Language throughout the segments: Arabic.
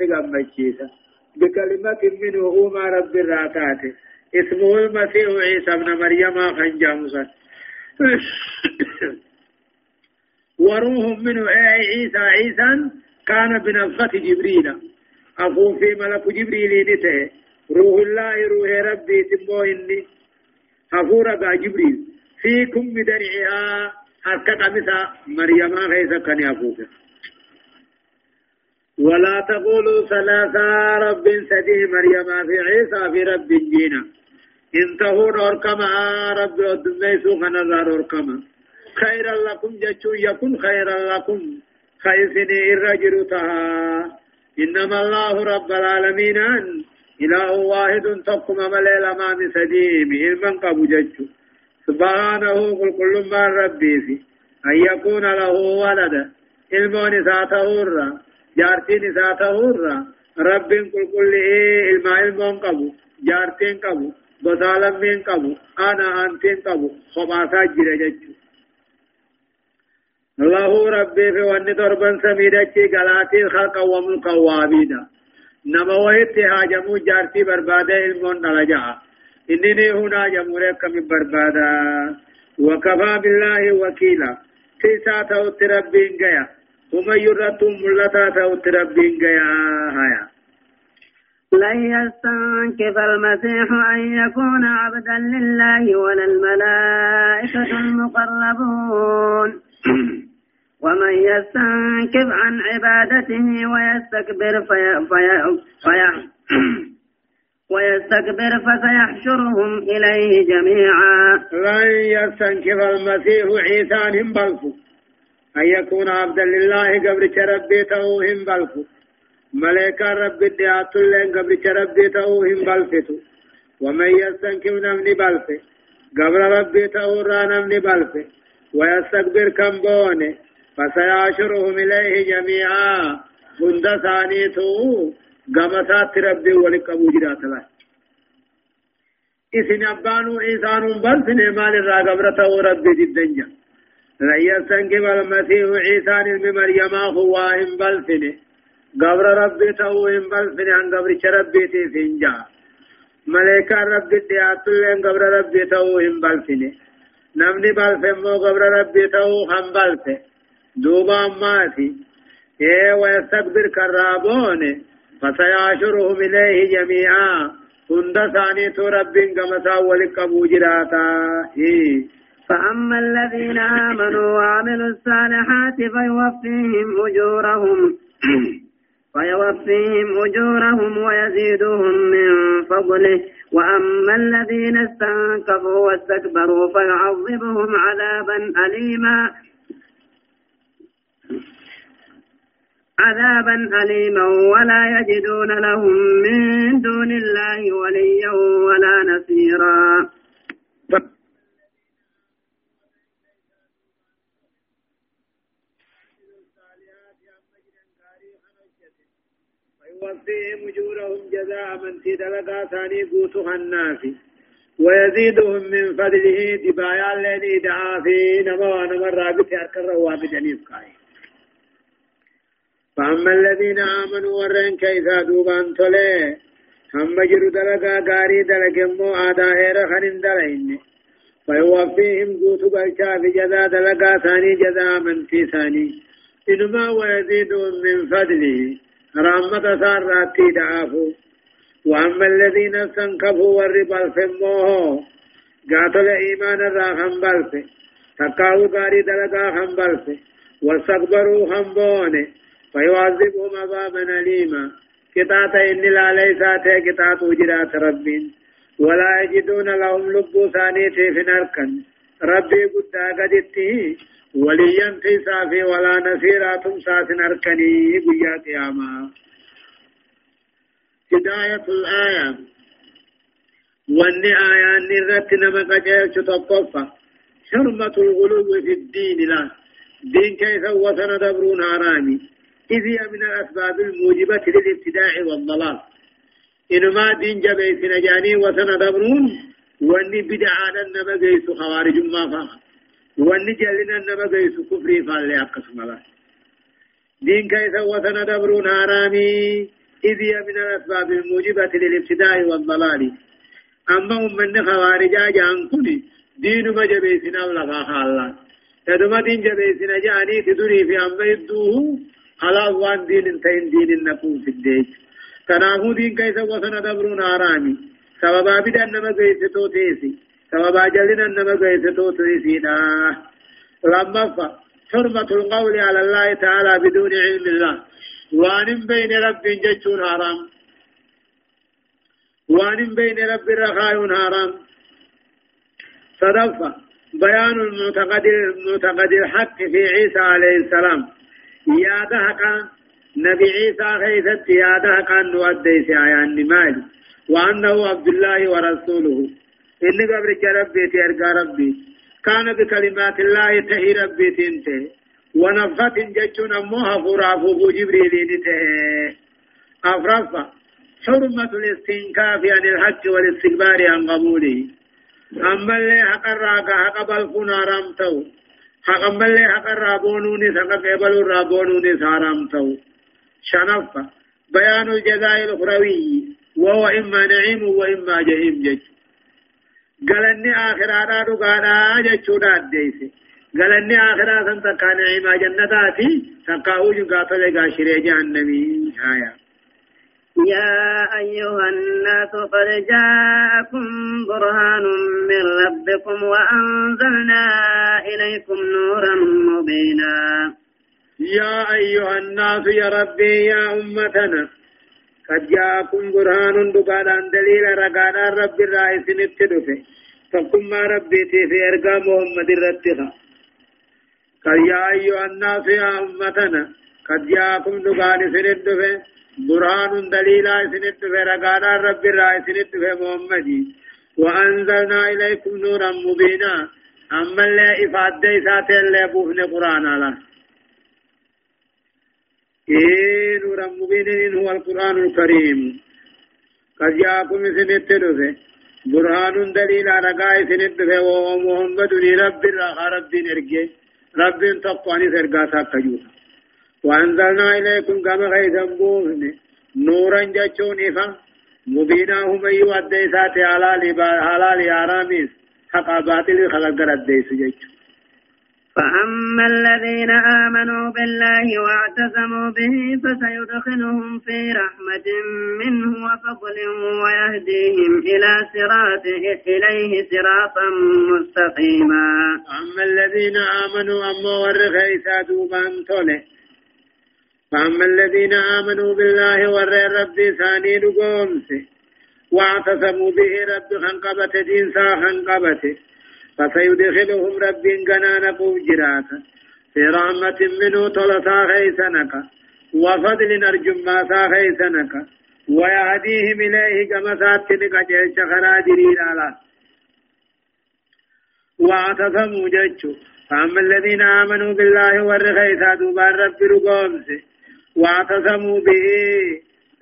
تغمچيسا بكلمة منه أوما رب الراتات. اسمه المسيح عيسى ابن مريم خنجامسا وروح منه أي عيسى عيسى كان بنفخة جبريل. أخو في ملك جبريل نته روح الله روح ربي تمو إني. ربا جبريل. فيكم بدرعها. حركة أمسا مريم غيث كان أخوك ولا تقولوا ثلاثة رب سديه مريم في عيسى في رب جينا. انتهوا نوركما. رب ودميسو خنظر نوركما خيرا لكم جتشو يكون خيرا لكم. خيسني الرجل تها. إنما الله رب العالمين. إله واحد تقم مليل أمام سديم إلمن قبو جتشو. سبحانه قل كل ما ربي في. أن يكون له ولدا إلمون ساته الرّ جارتين ساته الرّ رب كل كل إيه إلمون قبو جارتين قبو بسالم من قبو أنا أنتين قبو خباسا جرى جتشو الله ربي في وان دربن سميدتي غلاتي خلق وملك وابيدا نما ويت هاجمو جارتي برباده المون نلجا إنني هنا جمهور كم وكفى بالله وكيلا تيسا توت گيا وما يرتم ملتا توت ربين گيا هيا لن يستنكف المسيح أن يكون عبدا لله ولا الملائكة المقربون ومن يستنكف عن عبادته ويستكبر في في في ويستكبر فسيحشرهم إليه جميعا لن يستنكف المسيح عيسى بلفو أن يكون عبدا لله قبل ربيته هم بلفو. ملائكة رب الدعاة لين قبل ربيته هم بلفتو. ومن يستنكف نمني بلفه قبل ربيته را نمني بلفه ويستكبر كم بونه فسيعشرهم إليه جميعا. هند ثانيتو. قمسات ربي ولقبو جرات الله. إسن أبانو إيسان بل سنمال الراقبرة ربي جدا لا يستنكب المسيح عيسى ابن مريم هو إن بل سنه قبر ربي تو إن بل سنه عن قبر ربي تسنجا ملائكة ربي ديات لين قبر ربي تو إن بل سنه نمني بل سمو قبر ربي تو هم بل سنه دوبا ماتي إيه ويستكبر كرابون فسيعشرهم إليه جميعا هند ثاني رب كما ولك أبو جراتا إيه فأما الذين آمنوا وعملوا الصالحات فيوفيهم أجورهم فيوفيهم أجورهم ويزيدهم من فضله. وأما الذين استنكفوا واستكبروا فيعذبهم عذابا أليما. عذابا أليما. ولا يجدون لهم من دون الله وليا ولا نصيرا. ويوفيهم أجورهم جزاء من تدلقا ثاني قوتها الناس ويزيدهم من فضله دبايا الذي دعا في نمو نمر رابط أركر روابط جنيف قائم فأما الذين آمنوا ورن كيسا دوبان تولي هم جرو دلقا غاري دلقمو آدا هير خنين دلين فيوفيهم قوتو بلشا في جزا دلقا ثاني جزا من في ثاني. إنما ويزيدهم من فضله رحمة ساراتي دعافو. وأما الذين استنكفوا والربا الفموه قاتل إيمان الراخم بلفه تقاو غاري دلقا هم بلفه واستكبروا هم بونه فيعذبهم عذابا أليما. كتات إن لا ليس كتات وجرات رب ولا يجدون لهم لب ثاني في نركن. ربي قد قدته وليا في صافي ولا نصيرا تمسا نركني قيا قياما. هداية الآية. وان آية نرت نمك جيش تطفى. حرمة الغلو في الدين لا. دين كيف وثن دبرون هرامي إذ هي من الأسباب الموجبة للابتداع والضلال. إنما دين جبه سنجاني وسندبرون واني بدعانا نما قيس خوارج ما فاها واني جلنا نما قيس كفري فالي أقسم الله دين كيس وسندبرون هرامي إذ هي من الأسباب الموجبة للابتداء والضلال أما من خوارجا جان كني دين ما جبيسنا ولا خالا تدما دين جبيسنا جاني تدري في أما يدوه على وان دين انتين دين النقوم في الديج تناهو دين كيف وسن دبرون آرامي سببا بدا نما قيستو تيسي سببا جلنا نما قيستو تيسي لما حرمة القول على الله تعالى بدون علم الله. وان بين رب جتون حرام. وان بين رب رخاء حرام. صدفة بيان المعتقد المعتقد الحق في عيسى عليه السلام. يا دهقا نبي عيسى خيثت يا دهقا نودي سيان مالي وأنه عبد الله ورسوله. إني قبل ربي تيرقى ربي كان بكلمات الله تهي ربي تنته ونفخة جتون أموها فرافه جبريل نته أفرفا حرمة الاستنكاف عن الحق والاستكبار عن قبوله أما اللي حق الراقة حق بلقنا رامتو حق أما اللي حق الرابونوني حق قبل الرابونوني سارامتو شنفة بيان الأخروي وهو إما نعيم وإما جهيم قالني آخر آنا دقانا ججونا أديسي قالني آخر آسان تقا نعيما جنتاتي تقا أوجو قاتل قاشري جهنمي آية يا أيها الناس قد جاءكم برهان من ربكم وأنزلنا إليكم نورا مبينا. يا أيها الناس يا ربي يا أمتنا. قد جاءكم برهان دقالان دليل رقانا رب الرئيس نتدفه فقم ما ربي في إرقى محمد الرتخة قد يا أيها الناس يا أمتنا قد جاءكم دقال سندفه برهان دليلا سندفه رقانا رب الرئيس نتدفه محمد وأنزلنا إليكم نورا مبينا أما اللي إفادة ساتي اللي بوفن قرآن الله إيه نورا مبين هو القرآن الكريم قد جاءكم سنت دفه برهان دليل على قاي سنت دفه وهو محمد رب رب نرجع رب تقواني سرقا ساكجوها وأنزلنا إليكم كما غيثا بوفن نورا جاتشون إفا مبينا هم أيها الديسات حلال آراميس حقا باطل خلق الديس جاتشون فأما الذين آمنوا بالله واعتصموا به فسيدخلهم في رحمة منه وفضل ويهديهم إلى صراط إليه صراطا مستقيما. أما الذين آمنوا أما ورغيسا دوبان توله فأما الذين آمنوا بالله ور رب ثاني لقومس واعتصموا به رب خنقبت دين سا خنقبته فسيدخلهم رب جنان جراتا في رحمة منه طلسا خيسنك. وفضل نرجم ما سا خيسنك. ويهديهم إليه كما ساتنك جيش خراجرين على واعتصموا جيشو فأما الذين آمنوا بالله والرخيسا دوبان رب رقومس. واعتصموا به.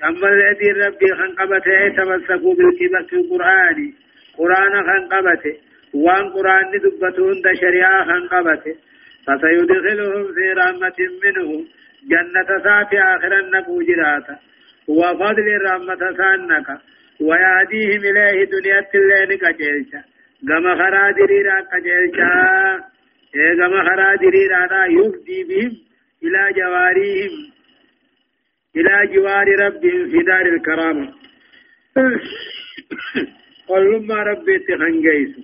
أما الذي ربي خنقبته تمسكوا بالكبس القرآن. قرآن خنقبته. وان قرآن دبتون دا شريعة خنقبته فسيدخلهم في رحمة منه جنة سات آخرا نبو جراتا وفضل رحمة سانك ويهديهم إليه دنيا اللين كجيشا كما خرا دريرا كجيشا إيه كما خرا دريرا يفدي بهم إلى جواريهم إلى جوار ربهم في دار الكرامة قل ما ربي تخنجيسو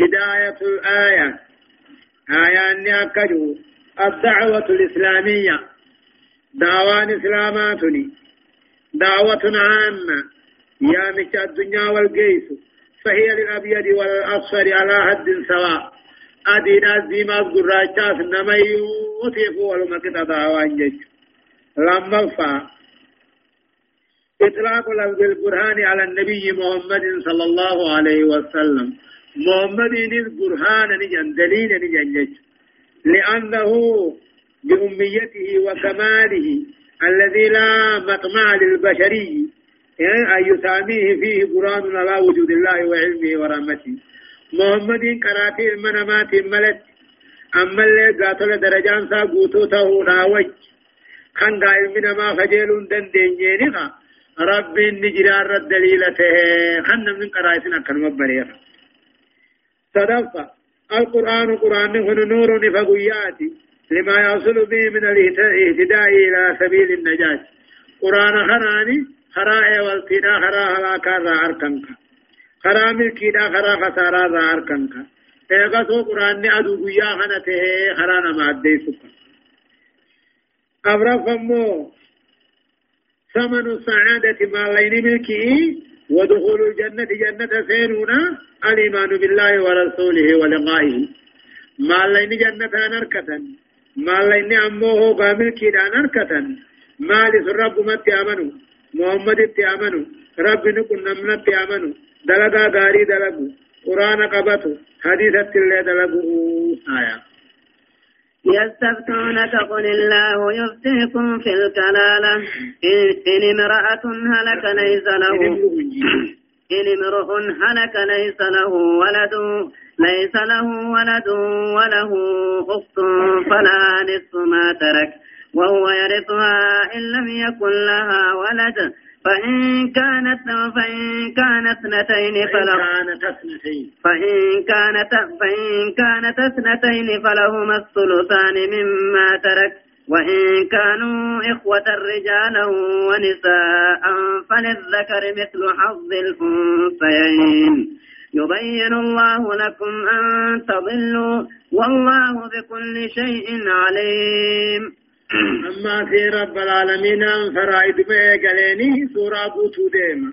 هداية الآية. آية أني أكدوا الدعوة الإسلامية. دعوان إسلاماتني. دعوة عامة. يا مش الدنيا والقيس فهي للأبيض والأصفر على حد سواء. أدينا زيما قراشاس نمي وطيفوا ولمكت دعوان جج لما فا إطلاق لفظ القرآن على النبي محمد صلى الله عليه وسلم. محمد البرهان نجن دليل نجن لأنه بأميته وكماله الذي لا مطمع للبشري أن يساميه فيه برهان على وجود الله وعلمه ورحمته. محمد قراتي المنامات ملت أما اللي قاتل درجان سا قوتو تهو ناوج كان قائل من ما خجلون دندين رب نجرار الدليلته خن من قرائتنا كان مبريخ صدفة القرآن قرآن هن نور فقياتي لما يصل به من الاهتداء إلى سبيل النجاة. قرآن خراني خراء والتنا خراء هلاكا را أركنك. خراء ملكينا خراء خسارا را أركنك. ايغا سو قرآن أدو قيا خنته خرانا ما سكا أبرا فمو ثمن السعادة ما لين ملكي ودخول الجنة جنة سينونا الإيمان بالله ورسوله ولقائه. ما لين جنة نركة ما لين أمه قامل كيدا نركة ما لسرب مت أمنوا. محمد اتيامنوا رب نكون نمنا اتيامنوا دلقا غاري دلقوا. قرآن قبطوا. حديثة اللي دلقوا. آية. يستفتونك قل الله يفتيكم في الكلالة. إن امرأة هلك ليس له إن امرؤ هلك ليس له ولد ليس له ولد وله أخت فلا نصف ما ترك. وهو يرثها إن لم يكن لها ولد. فإن كانت فإن كانت اثنتين فله فإن كانت فإن كانت اثنتين فلهما الثلثان مما ترك. وإن كانوا إخوة رجالا ونساء فللذكر مثل حظ الأنثيين. يبين الله لكم أن تضلوا والله بكل شيء عليم. أما في رب العالمين فرائد قليني سورة بوتو ديما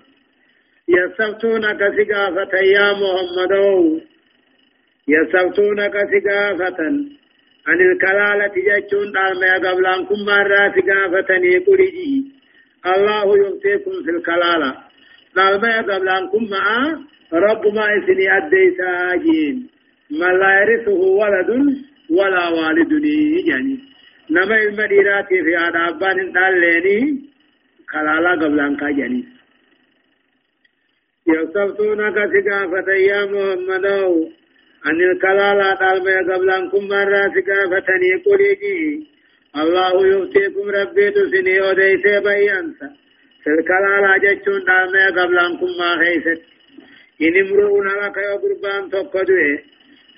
يستفتونك سقافة يا محمد يستفتونك سقافة عن الكلالة جتشون دالما قبل أنكم مرة سقافتني قريجي الله يؤتيكم في الكلالة دالما قبل أنكم معا رب ما إسني أدي ساجين ما لا يرثه ولد ولا والد يعني نما المديرات في آدابان تاليني خلالا قبلان كاجاني يصفتونك سقافة يا محمد أن الكلالا تالما قبلان كم مرة سقافتني قوليجي الله يفتيكم ربي تسني وديس بيانسا سلكلالا جتشون تالما قبلان كم ما خيست إن امرؤون لك يا قربان تقدوه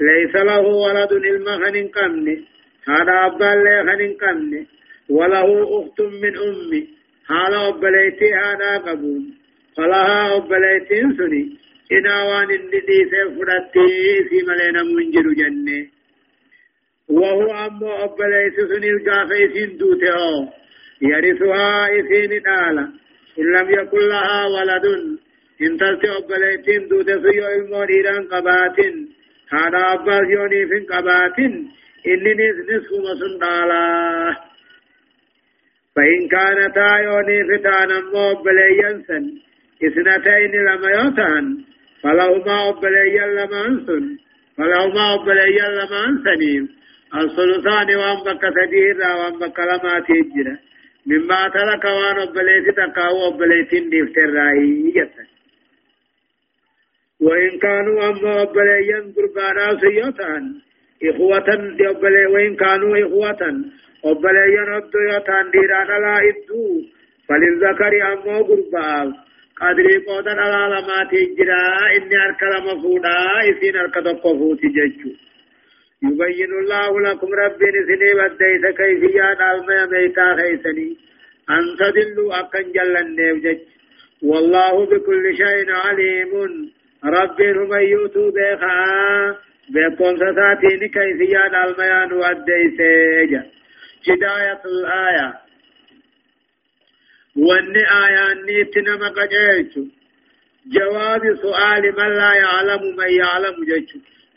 ليس له ولد المخن قمني هذا أبا اللي خنين قمني وله أخت من أمي هذا أبليتي هذا قبول فلها أبليتي سني إنا وان الندي سيفرتي في ملينا منجر جنة وهو أمو أبليتي سني القافي سندوته يرثها إثين تعالى إن لم يكن لها ولد إن تلت أبليتين دوته سيو الموريران قباتين هذا أبا يوني فين قباتين إنني نصف مسندالا فإن كانتا يوني فتان أمو بليا سن اثنتين لما يوتان فلهما أبليا لما أنسن فلهما أبليا لما أنسنيم الثلثان وان بك سدير وان بك لما تجرى مما ترك وان أبليت تقاو أبليتين دفتر رأي جتا وإن كانوا أمو أبليا قربانا سيوتان إخوة دبل وإن كانوا إخوة وبل ينبت يتان ديران لا إدو فللذكر أمو قربا قدري قودا على ما تجرى إني أركل مفودا إسين أركض قفوت ججو يبين الله لكم ربي نسني بديت كيفيات الميا ميتا خيسني أن تدلوا أكن جل النيوجج والله بكل شيء عليم ربي هم بخا بيكون ساتين كيفية الميان والديسيجا هداية الآية وان آية نيتنا مقجيش جواب سؤال من لا يعلم من يعلم جيش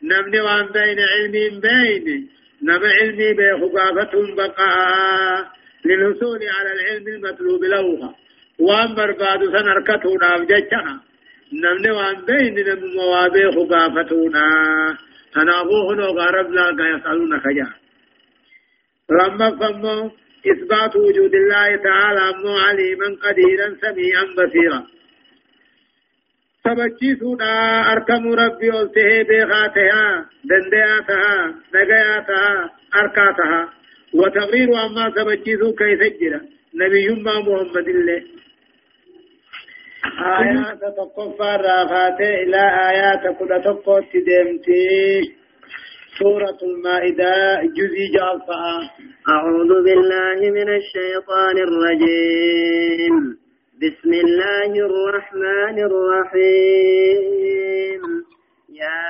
نمني وان بين علمي بين نم علمي بخبافة بقاء للحصول على العلم المطلوب لوها وان برباد سنركته ناف جيشها نمني وان بين نم موابي خبافتنا تنابوه نو غرب لا يسألون خجا. لما فمو إثبات وجود الله تعالى مو عليما قديرا سميعا بصيرا. سبچيسونا أركم ربي ألته بيغاتها دندياتها نغياتها أركاتها. وتقرير أما سبجيثو كيف جرى؟ نبي ما محمد الله آيات تقفى الراغات إلى آيات كل تقوت ديمتي سورة المائدة جزي جالفة أعوذ بالله من الشيطان الرجيم بسم الله الرحمن الرحيم يا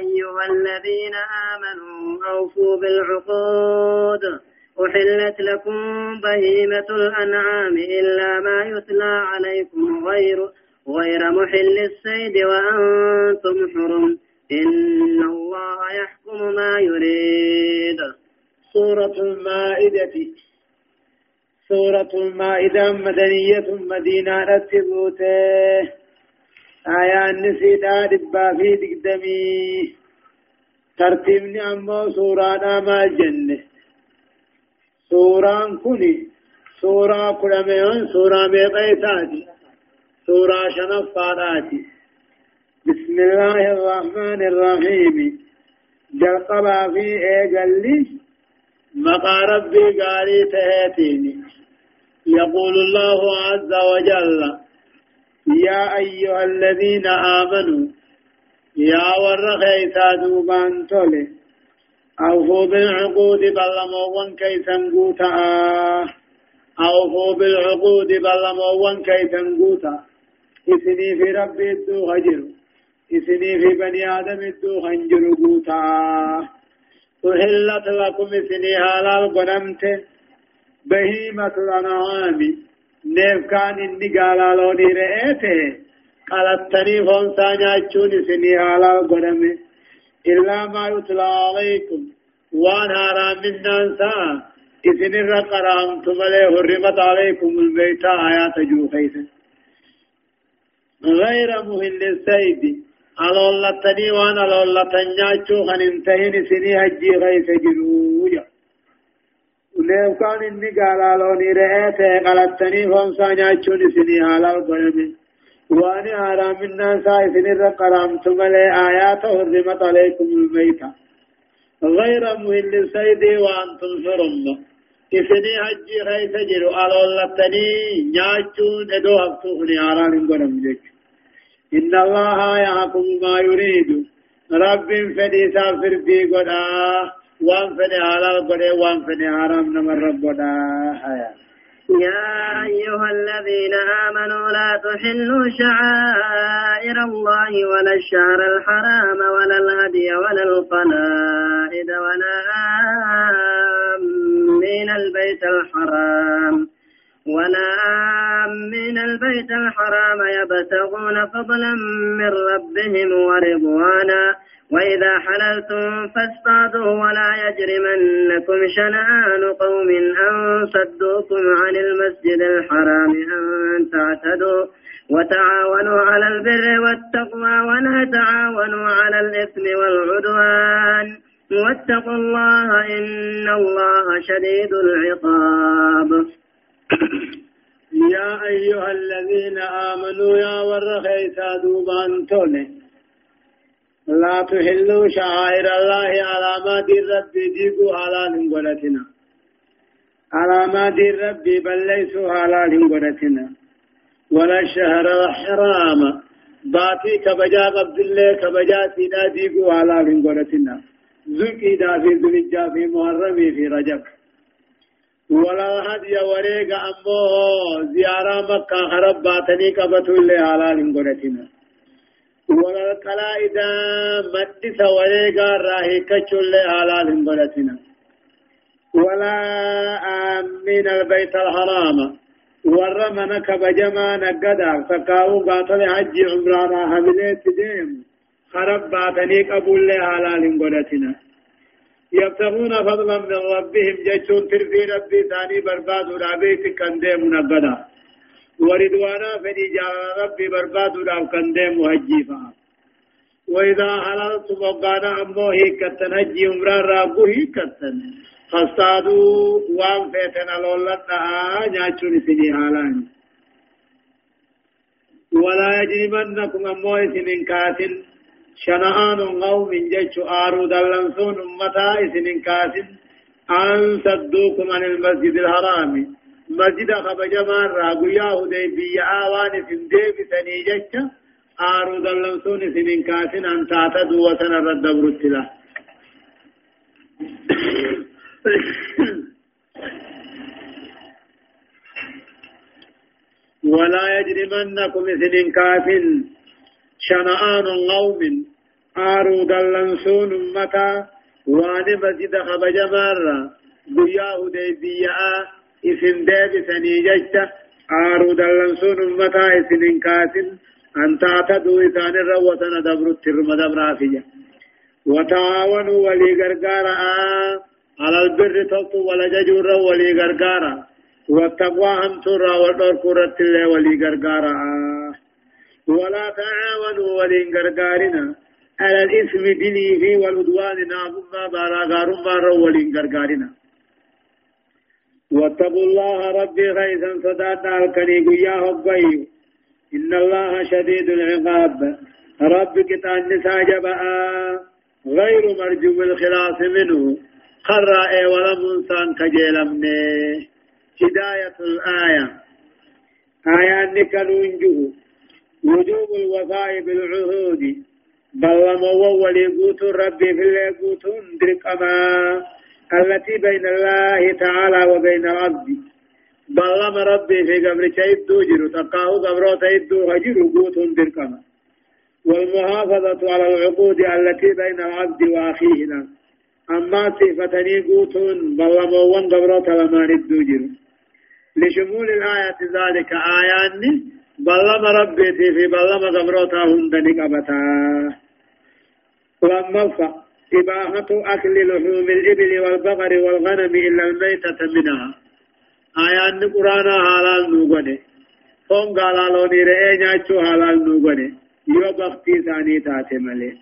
أيها الذين آمنوا أوفوا بالعقود أحلت لكم بهيمة الأنعام إلا ما يتلى عليكم غير غير محل السيد وأنتم حرم. إن الله يحكم ما يريد. سورة المائدة. سورة المائدة مدنية مدينة رتبوته آية النسيدة دبا في دقدمي. ترتيبني أمو سورة ما الجنة. سوران كني سورة كلميون سورة ميقيتاتي سورة شنفاراتي بسم الله الرحمن الرحيم جلقبا في ايقلي مقا ربي قالي تهيتيني يقول الله عز وجل يا أيها الذين آمنوا يا ورخيتا دوبان تولي أوفوا بالعقود بلموان كيسا قوتا. أوفوا بالعقود بلموان كيسا قوتا. إسني في ربي الدو هجر. إسني في بني آدم الدو هنجر قوتا. أحلت لكم إسني حلال قنمت بهيمة الأنعام. نيف كان إني قالا لوني رئيته قالتني فونسا ناچون إسني حلال قنمت إلا ما يتلى عليكم. وأن حرام من نانسا إذن الرقرام تملي حرمت عليكم البيت آيات جو خيسا غير مهل السيد. على الله تني وأنا على الله تنجاچو خن انتهين سني حجي خيس جروجا ولو كان إني قال لوني رأيته قلتني فمسا ناچون سني حلال قلمي وأن حرام الناس إذن الرقرام تملي آيات حرمت عليكم الميتة غير مهل السيد وأنتم حرم. إذن حجي خيس جرو على الله تني نياچون إدو حفتوخني حرام قرم جيك. إن الله يحكم ما يريد. رب فدي سافر في قدا وان فدي حلال قدا وان فدي حرام نمر رب قدا حياه يا أيها الذين آمنوا لا تحلوا شعائر الله ولا الشهر الحرام ولا الهدي ولا القلائد ولا آمين البيت الحرام ولا آمين البيت الحرام يبتغون فضلا من ربهم ورضوانا وإذا حللتم فاصطادوا ولا يجرمنكم شنآن قوم أن صدوكم عن المسجد الحرام أن تعتدوا وتعاونوا على البر والتقوى ولا تعاونوا على الإثم والعدوان. واتقوا الله إن الله شديد العقاب. يا أيها الذين آمنوا يا ورخيسا دوبان تولي. لا تحلوا شعائر الله علامات الرب ديقوا حلال قلتنا علامات الرب بل ليسوا حلال قلتنا ولا الشهر الحرام باتي كبجا قبض الله كبجا سيدا ديقوا حلال قلتنا ذكي دا في ذلجا في محرم في رجب. ولا هدي وريق أمو زيارة مكة خرب باتني كبتوا اللي حلال قلتنا ولا قلائد مد سواليغا راهي كچول حلال بلتنا ولا آمين البيت الحرام. ورمنا كبجما نقدا فكاو قاتل حج عمرانا حملت ديم. خرب باتني قبول حلال بلتنا يبتغون فضلا من ربهم. جيشون ترفي ربي ثاني برباد رابيت كنديم نقدا ورضوانا فدي جال ربي برباد راو كندم مهجيفا وإذا حللت وقانا أمو هيكتن هجي عمران رابو هيكتن. فاستادوا وان فيتنا لولتا نياچون سني حالان. ولا يجرمنكم أمو سنين كاتن شنآن قوم جيش آرو دلنسون أمتا سنين كاتن أن صدوكم عن المسجد الحرام. مسجد خبج مرة قياه دي بي آوان سندي بسني جتش آرو دلنسون سنين كاسن أن تعتدوا وسن الرد برتلا. ولا يجرمنكم سنين كاسن شنآن قوم آرو دلنسون متى وان مسجد خبج مرة قياه دي بي اسم ديب سني ججت آرو دلنسون امتا اسن انكاسن أن تعتدوا إسان الروة دبر الترم دبر آفية وتعاونوا ولي غرغارا على البر تلتو ولا ججور ولي غرغارا والتقوى هم ترى والدور كرة الله ولي غرغارا ولا تعاونوا ولي غرغارنا على الإثم دليه والعدوان نابما بارا غارما ولي غرغارنا واتقوا الله ربي غيثا صداتا الكني قياه الضيو إن الله شديد العقاب. ربك تأنسا جباء غير مرجو الخلاص منه. قرأ ولم انسان كجيلمني هداية الآية. آية نكنونجه وجوب الوفاء بالعهود. بل ومولي قوت ربي في اللي قوت درقما التي بين الله تعالى وبين العبد بلما ربي في قبر شيدو جرو تقاه قبر تيدو هجرو قوت دركما والمحافظة على العقود التي بين العبد وأخيه أما صفتني قوت بلما وان قبر تلمان الدوجر لشمول الآية ذلك آيان بلما ربي في بلما قبر تهون دنك أبتا لما فأ إباحة أكل لحوم الإبل والبقر والغنم إلا الميتة منها. آيان قرآن حلال نوغني. فون قالا لوني رئي ناتشو حلال نوغني. يو بختي ثاني تاتي ملي.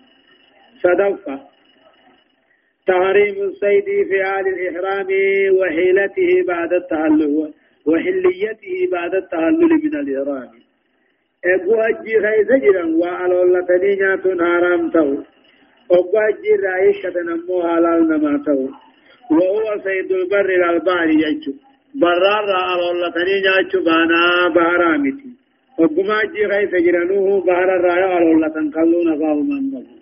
صدفة تحريم الصيد في آل الإحرام وحيلته بعد التهلل وحليته بعد التهلل من الإحرام. أبو أجي خيز جرا وعلى الله تنينات حرام تهو. وقا جير عيشة نمو حلال نماتو وهو سيد البر الالبار يجو برار على الله تني جاچو بانا بهرامتي وقما جي غيث جرانوه بهر الرايا على الله تنقلون فاو من بغو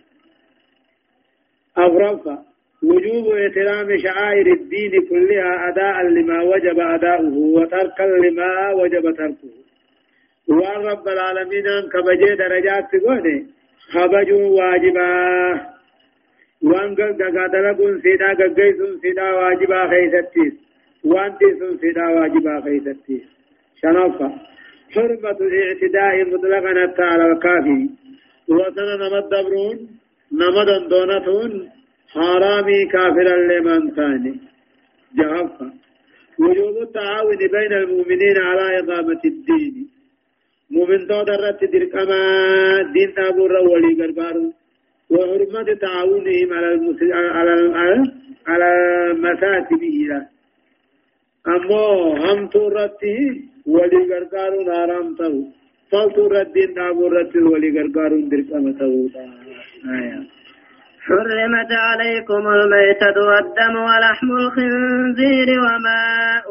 أفرفا وجوب احترام شعائر الدين كلها أداء لما وجب أداؤه وتركا لما وجب تركه وان رب العالمين كبجي درجات تقول خبجوا واجبا وان دلقون سيدا قيسون سيدا واجبا خيستيس وان تيسون سيدا واجبا خيستيس شنفا حرمة الاعتداء مطلقا على الكافي وسنة نمد دبرون نمد دونتون حرامي كافرا لمن ثاني جهفا وجوب التعاون بين المؤمنين على إقامة الدين مؤمن تودرت دركما دين تابور ولي قربارون وحرمة تعاونهم على المسل... على على مساتبه أما هم تورته ولي غرغارون آرام تهو. فالتورتين دابو رتل ولي غرغارون درقم تهو. آية. حرمت عليكم الميتة والدم ولحم الخنزير وما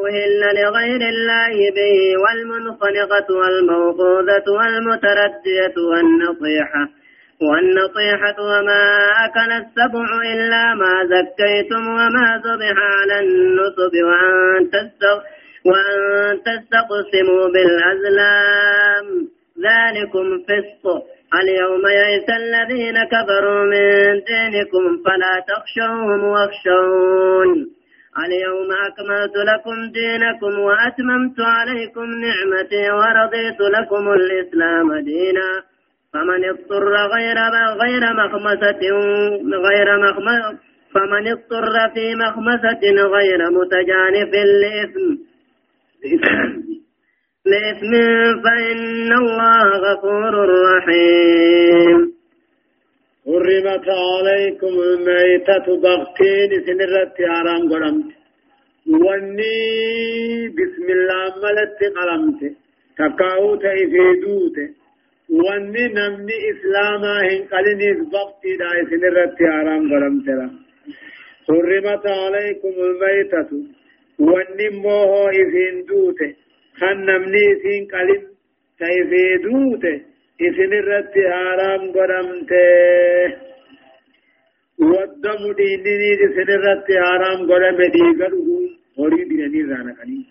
أهل لغير الله به والمنخنقة والموقوذة والمتردية والنصيحة. والنطيحة وما أكل السبع إلا ما زكيتم وما ذبح على النصب وأن وأن تستقسموا بالأزلام. ذلكم فسق. اليوم يئس الذين كفروا من دينكم فلا تخشوهم واخشون. اليوم أكملت لكم دينكم وأتممت عليكم نعمتي ورضيت لكم الإسلام دينا. فمن اضطر غير غير مخمسة غير مخمسة فمن اضطر في مخمسة غير متجانف لإثم. لإثم فإن الله غفور رحيم. حرمت عليكم الميتة بغتين سنرت عرام قرمت. واني بسم الله ملت قلمت تقاوت إفيدوت wanni namni islaamaa hin qaliniif baqtiidha isin irratti haaraam godhamtera حرمت عليكم الميتة والنموه إذن دوته خنمني إذن قلم كيف دوته إذن الرد حرام قرمته والدم دينني إذن الرد حرام قرم ديقره وريد يعني رانا قليل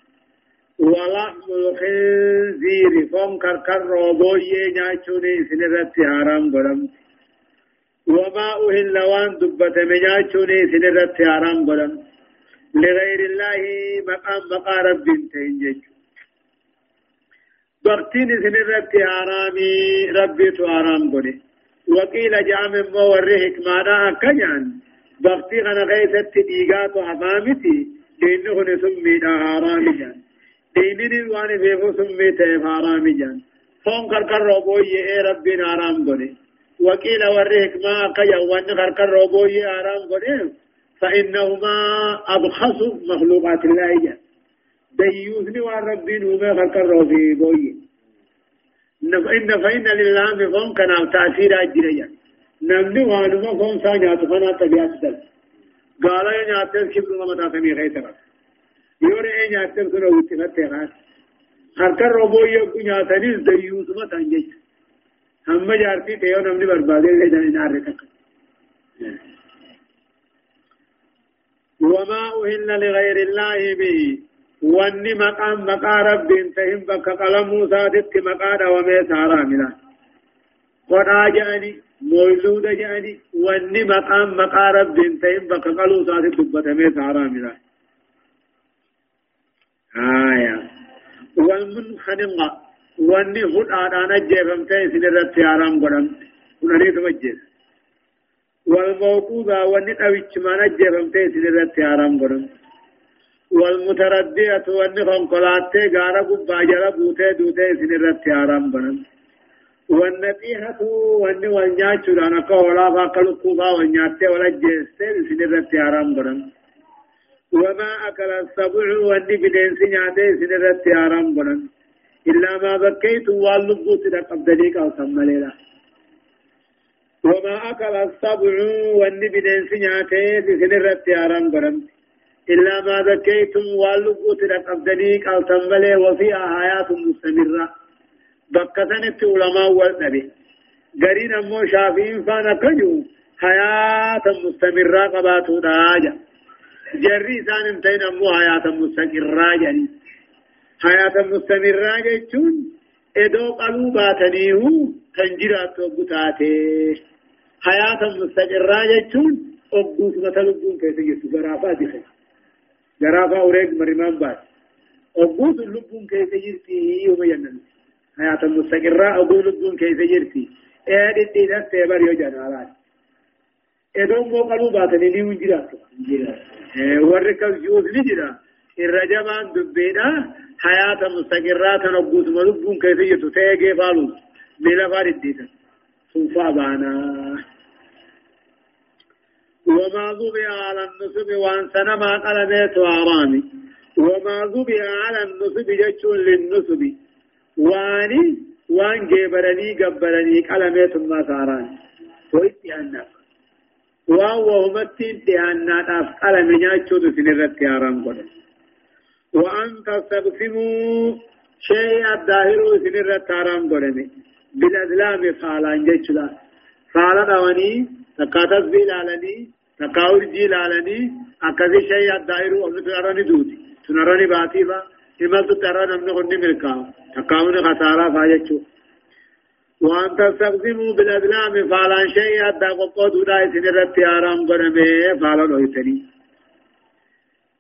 ولحم الخنزير فم كركر روبوي نياچوني إذن الرد حرام قرمته وما أهل وان دبت مجاچوني إذن الرد حرام قرمته لغير الله مقام مقا رب تنجج بقتين سن ربي حرامي ربي تو حرام قولي وقيل جام مورهك مانا أكجان. بقتي غنا غيثت ديغات حمامتي دينه نسمي حرامي جان. دينني واني بيفو سمي تيف حرامي جان فون كركر روبوي اي ربي حرام قولي وقيل ورهك ما أكجان وان كركر روبوي حرام قولي فإنهما أبخص مخلوقات الله جل ديوثني والربين هما فكروا في بوي إن فإن لله فهم كان تأثير أجريا نمني وانما فهم ساجات فنا تبيات دل قال يا ناتر كبر ما تاسمي خيتر يوري اي ناتر كنا وتفت راس هركر روبو يو ناتنيز ديوث ما تنجي هم جارتي تيو نمني بربادي لے جانے نار تک وما أهل لغير الله به واني مقام مقا رب انتهم بك قلم موسى دت مقا ومي سارا ملا قدا جاني مولود جاني واني مقام مقا رب انتهم بك قلو سادت دبت مي سارا ملا آية والمنخنقة واني هد آدانا جيبمتين سنرد سيارام قدم ونريد مجيس والموقوذة واني أويتش ما نجيبمتين سنرد سيارام قدم والمتردية واني خنقلاتي غارة قبا جرى بوتي دوتي سنرت حرام بنن والنبيحة واني والنياتشو دانا قولا فاقلو قوبا والنياتي ولا جيستي سنرت حرام بنن وما أكل السبع واني بدين سنياتي سنرت حرام بنن إلا ما بكيت واللبو سنة قبدليك أو سماليلا وما أكل السبع واني بدين سنياتي سنرت حرام بنن إلا ما ذكيتم واللقوت لقبدني قال تنبلي وفيها حياة مستمرة. بقتنت علماء والنبي. قرين أمو شافين فانا كجو حياة مستمرة قباتو داجا جري سان انتين أمو حياة مستقرة جني حياة مستمرة جيتون ادو قلوباتنيه تنجرات وقتاته حياة مستقرة جيتون أبوس مثلقون كيف يسو غرافات خير جرافا أوريك مريمان بات أبوس اللبون كيف يجرتي يوم ينن حياة مستقرة أبوس اللبون كيف يجرتي إيه دي دي نفس تيبر يو جنالات إدوم مو قلو ني وجرات إيه ورك الجوز نجرا الرجمان دبينا حياة مستقرة أبوس ملبون كيف يجرتي تيجي فالو بلا فارد ديتا سوفا بانا وما ذبح على النصب وان سنما قلبت وارامي وما ذبح على النصب جتشون للنصب واني وان جبرني قبرني قلبت ما ساران وان وهمتين تهانا تاف قلم نياتشون سنرت يارام قدر وأن تستقسموا شيء الظاهر سنرت يارام قدر بالأزلام فعلان جتشلا فعلا دواني تكاتس بي لالني تكاور جي لالني أكذي شيء الدائر أمن تنراني دودي تنراني باتي با إما تترى نمن قرني ملكاو تكاون خسارة فاجتشو وأن تستخدموا بالأدلام فعلان شيء أدى قد داي سنرت آرام قرمي فعلان ويتني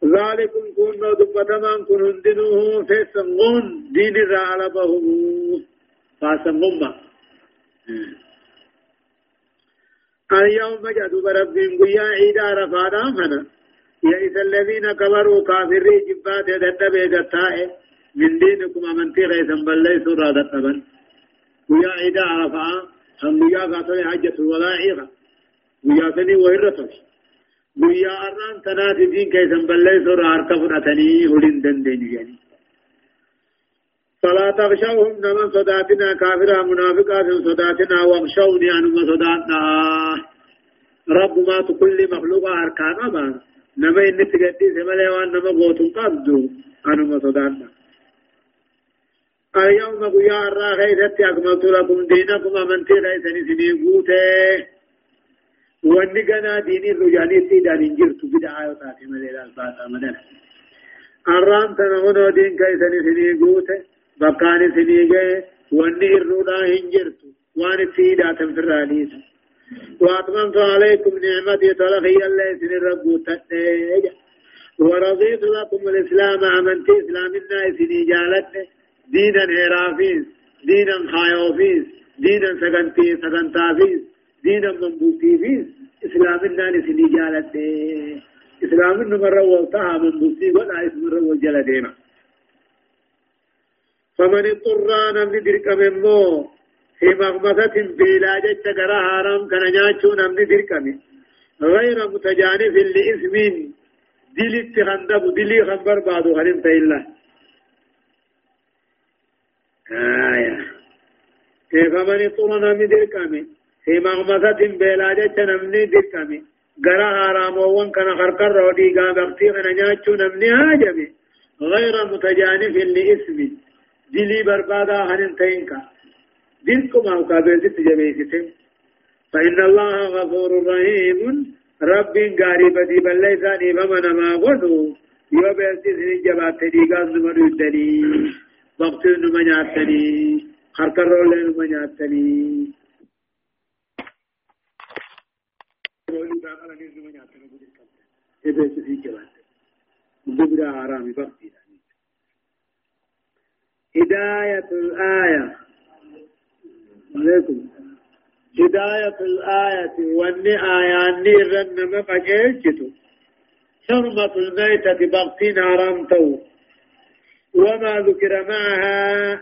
ذلكم كن دبتمان كن هندنوه فسنغون دين الرعلبه فاسنغم اليوم جدوا بربهم قيا عيدا رفادا فنا يئس الذين كفروا كافري جبات يدتبه دتائه من دينكم أمنتي غيثا بل ليسوا رادتبا. قيا عيدا رفا هم قيا قاتل حجة الولاعيغة قيا سني وهرتش قيا أران تنات دين كيسا بل ليسوا راركفرتني هلين دندين يعني. فلا تغشوهم نمن صداتنا كافرا منافقات صداتنا واغشوني أنما صداتنا. رب ما كل مخلوق أركان أبا نما إن تقدي سمالي وان نما قوتن قبضو أنا مصدانا اليوم قيا الراغي ذاتي أكملت لكم دينكم أمنتي ليسني سنين قوته وأني قنا ديني رجاني سيدان انجرت بدعا يطاتي مليل الباتا مدنا الرام تنهنو دين كيسني سنين قوته بقاني سنين قوته وأني الرودا انجرت وأني سيدا تنفرانيس واتممت عليكم نعمتي تلخي الله سن الرب تتنيجا ورضيت لكم الإسلام أمنتي إسلام الناس جالتني دينا هرافيس دينا خايوفيس دينا سكنتي سكنتافيس دينا منبوتيفيس إسلام الناس جالتني إسلام النمر والتها منبوتي ولا اسم الرول جلدينا فمن اضطر نمني درك ممو في مغمسة بلا جت كرا حرام كان نياچو نمني درك غير متجانف لإثم دلت خندب دلي خنبر بعد غريم تيلا آية فمن اضطر نمني درك في مغمسة بلا جت نمني درك غرا حرام وان كان خرقر ودي غا بختي كان نياچو نمني هاجمي غير متجانف لإثم دلي بربادا هنن تينكا دلكم أو كابيزت جبيستم فإن الله غفور رحيم رب غاري بدي بلساني بمن ما غدو يو بيزت سنين جبات تديقان نمر يدني وقت نمر ياتني خركر رول نمر ياتني إذا في جبات دبرا آرامي بقتي هداية الآية عليكم هداية الآية واني آياني رنم قجيجتو حرمة الميتة بغتين حرامتو وما ذكر معها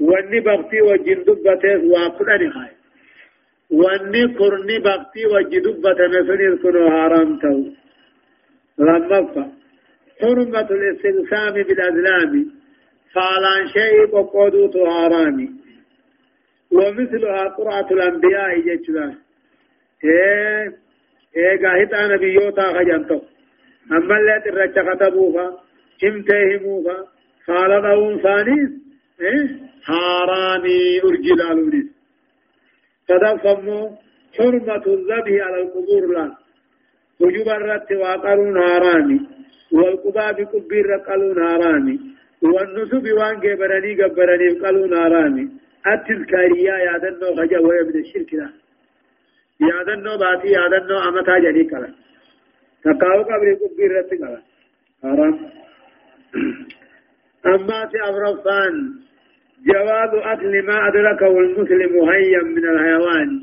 واني بغتي وجن دبته وقلني خاي واني قرني بغتي وجن دبته نسني كنو حرامتو لما حرمة الاستقسام بالأزلام. فعلان شيء بقودو تهاراني ومثلها قرعة الأنبياء جتلا إيه إيه قاهتا نبيوتا خجنتو أما اللي ترجع كتبوها امتهموها قال لهم ثانيس إيه؟ هاراني أرجلالونيس فدفموا حرمة الذبح على القبور لا. وجب الرت واقرون هاراني والقباب قبير قالون هاراني والنسب وان جبرني جبرني قالوا ناراني التذكارية يادنو خجا وهي من الشرك لا. يادنو باتي يادنو أمتا جدي كلا. تقاو قبر كبير رت كلا أما في أبرفان جواز أكل ما أدركه المسلم هيا من الحيوان.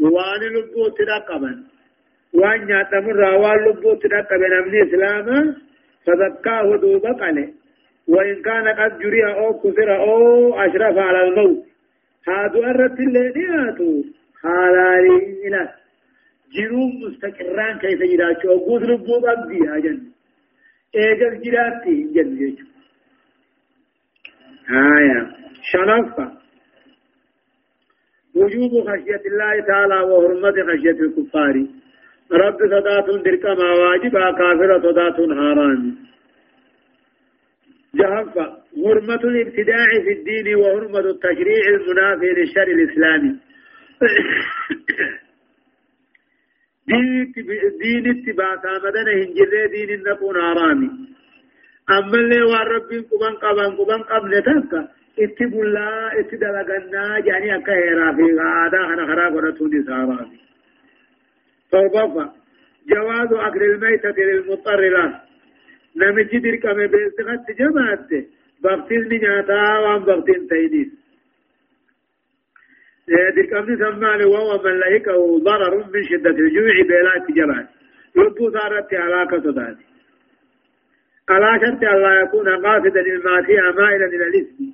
وأن لبو ترقبا وأن يعتمر وان لبو ترقبا من الإسلام فذكاه دوبا قلي وإن كان قد جري أو كسر أو أشرف على الموت. هادو أردت اللينياتو حالالي إلى. جروم مستقران كيف أو قد ربو قبدي هاجن إيجل جراتي جن جيشو آية شنفة وجوب خشية الله تعالى وحرمة خشية الكفار رب صدات دركما واجبا كافرة صدات حرام جهفة حرمة الابتداع في الدين وحرمة التشريع المنافي للشرع الإسلامي دين اتباع مدن هنجر دين النقون حرامي أما اللي والرب قبان قبان قبان قبل تكا اتبوا الله اتدلقنا يعني أكا هيرا في غادا خنا خرا قرطون سارامي فوقفا جواز أكل الميتة للمضطر له namichi dirqame beeksifatti jamaatte baqtiisni nyaataa waan baqtiin ta'iniif. Dirqamni sammaani وهو من لهقه ضرر من شدة الجوع بلا جبال لبو صارت علاقة صداتي على شرط الله يكون قاصدا للمعصية مائلا إلى الإثم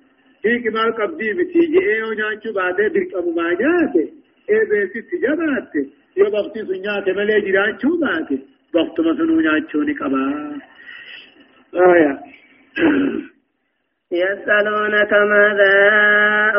في كمال قبضي بتيجي إيه ونانشو بعد درقم ما جاته إيه بيسي تجباته يو بقتي سنياته ملي جرانشو باته بقت مسنو نانشو نقبا آية يسألونك ماذا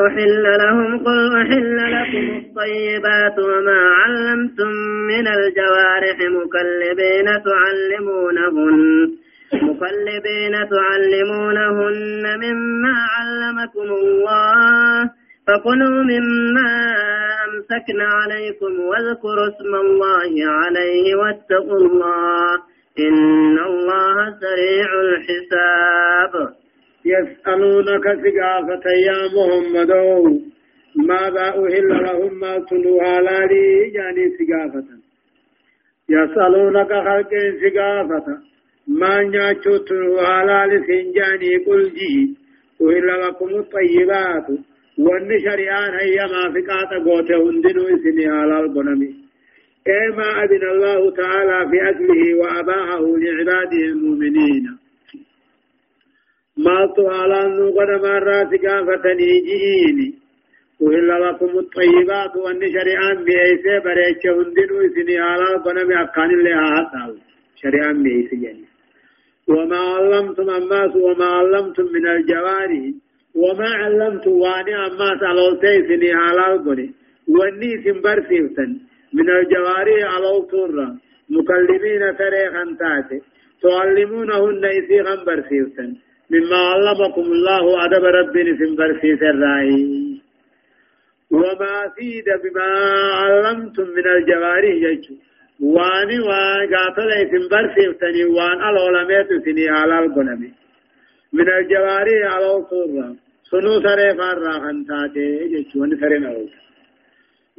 أحل لهم قل أحل لكم الطيبات وما علمتم من الجوارح مكلبين تعلمونهن مقلبين تعلمونهن مما علمكم الله فكلوا مما أمسكن عليكم واذكروا اسم الله عليه واتقوا الله إن الله سريع الحساب. يسألونك سقافة يا محمد ماذا أهل لهم ما تنوها لي جاني سقافة يسألونك خلق سقافة ما نياتشو تنوها لي سنجاني قل جي. أهل لكم الطيبات. وان شريان هي ما فقات قوته هندنو اسمي على القنمي كما أذن الله تعالى في أكله وأباهه لعباده المؤمنين. ما تعالى نقد مرات كافتني جئيني. وإلا لكم الطيبات وان شريان بأيسي بريتش هندنو اسمي على القنمي أكان الله هاتاو شريان بأيسي يعني. وما علمتم أماس وما علمتم من الجواري وما علمت واني أما سألوتي سني حلال قولي واني سنبر سيفتن. من الجواري على طرة مكلمين تريخا تاتي تعلمونهن إذي غنبر سيفتن. مما علمكم الله أدب ربي سنبر سيفتن وما سيد بما علمتم من الجواري يجو. واني وقاتل سنبر سيفتني وان العلمات سني حلال قولي من الجواري على طرة سنو سري فارا خنتاتي جيشون سري نروت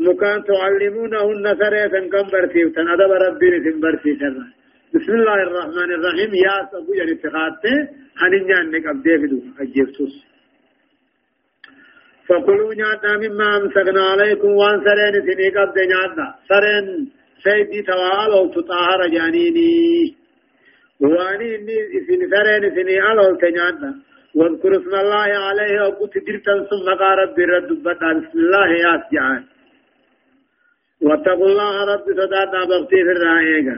مكان تعلمونهن سري سنكم برسيفتن أدب ربي رسم برسيفتن بسم الله الرحمن الرحيم يا سبو يعني اتخاذته هنين نك أبدي فدو أجيبتوس فقلوا نعنا مما أمسكنا عليكم وان سرين سنيك أبدي نعنا سرين سيدي توال أو تطهر جانيني. واني إني سرين سني على تنعنا واذكر اسم الله عليه وقت درتا ثم قال ربي رد بسم الله يا جعان واتقوا الله رب صدانا بغتي في الرائقة.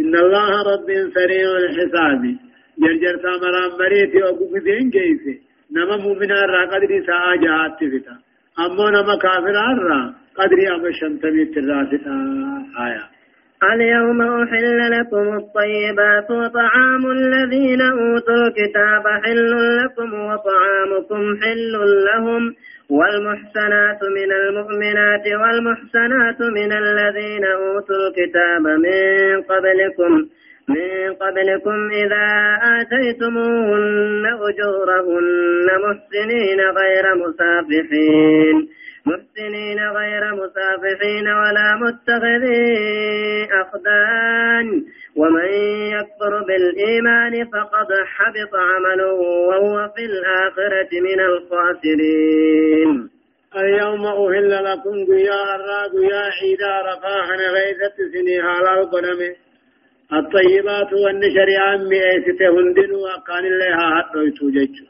إن الله رب سريع الحساب. جرجر سامران مريتي وقف دين كيسي نما مؤمنا را قدري ساعة جهات أما نما كافر را قدري أما شنتمي تراستا آيات اليوم أحل لكم الطيبات وطعام الذين أوتوا الكتاب حل لكم وطعامكم حل لهم والمحسنات من المؤمنات والمحسنات من الذين أوتوا الكتاب من قبلكم من قبلكم إذا آتيتموهن أجورهن محسنين غير مسافحين. محسنين غير مسافحين ولا متخذي أخدان. ومن يكفر بالإيمان فقد حبط عمله وهو في الآخرة من الخاسرين. اليوم أهل لكم قيا الراق يا عيدا رفاحا غيثت سني على القدم الطيبات والنشر عمي ايستهندن وقال الله حتى يتوججوا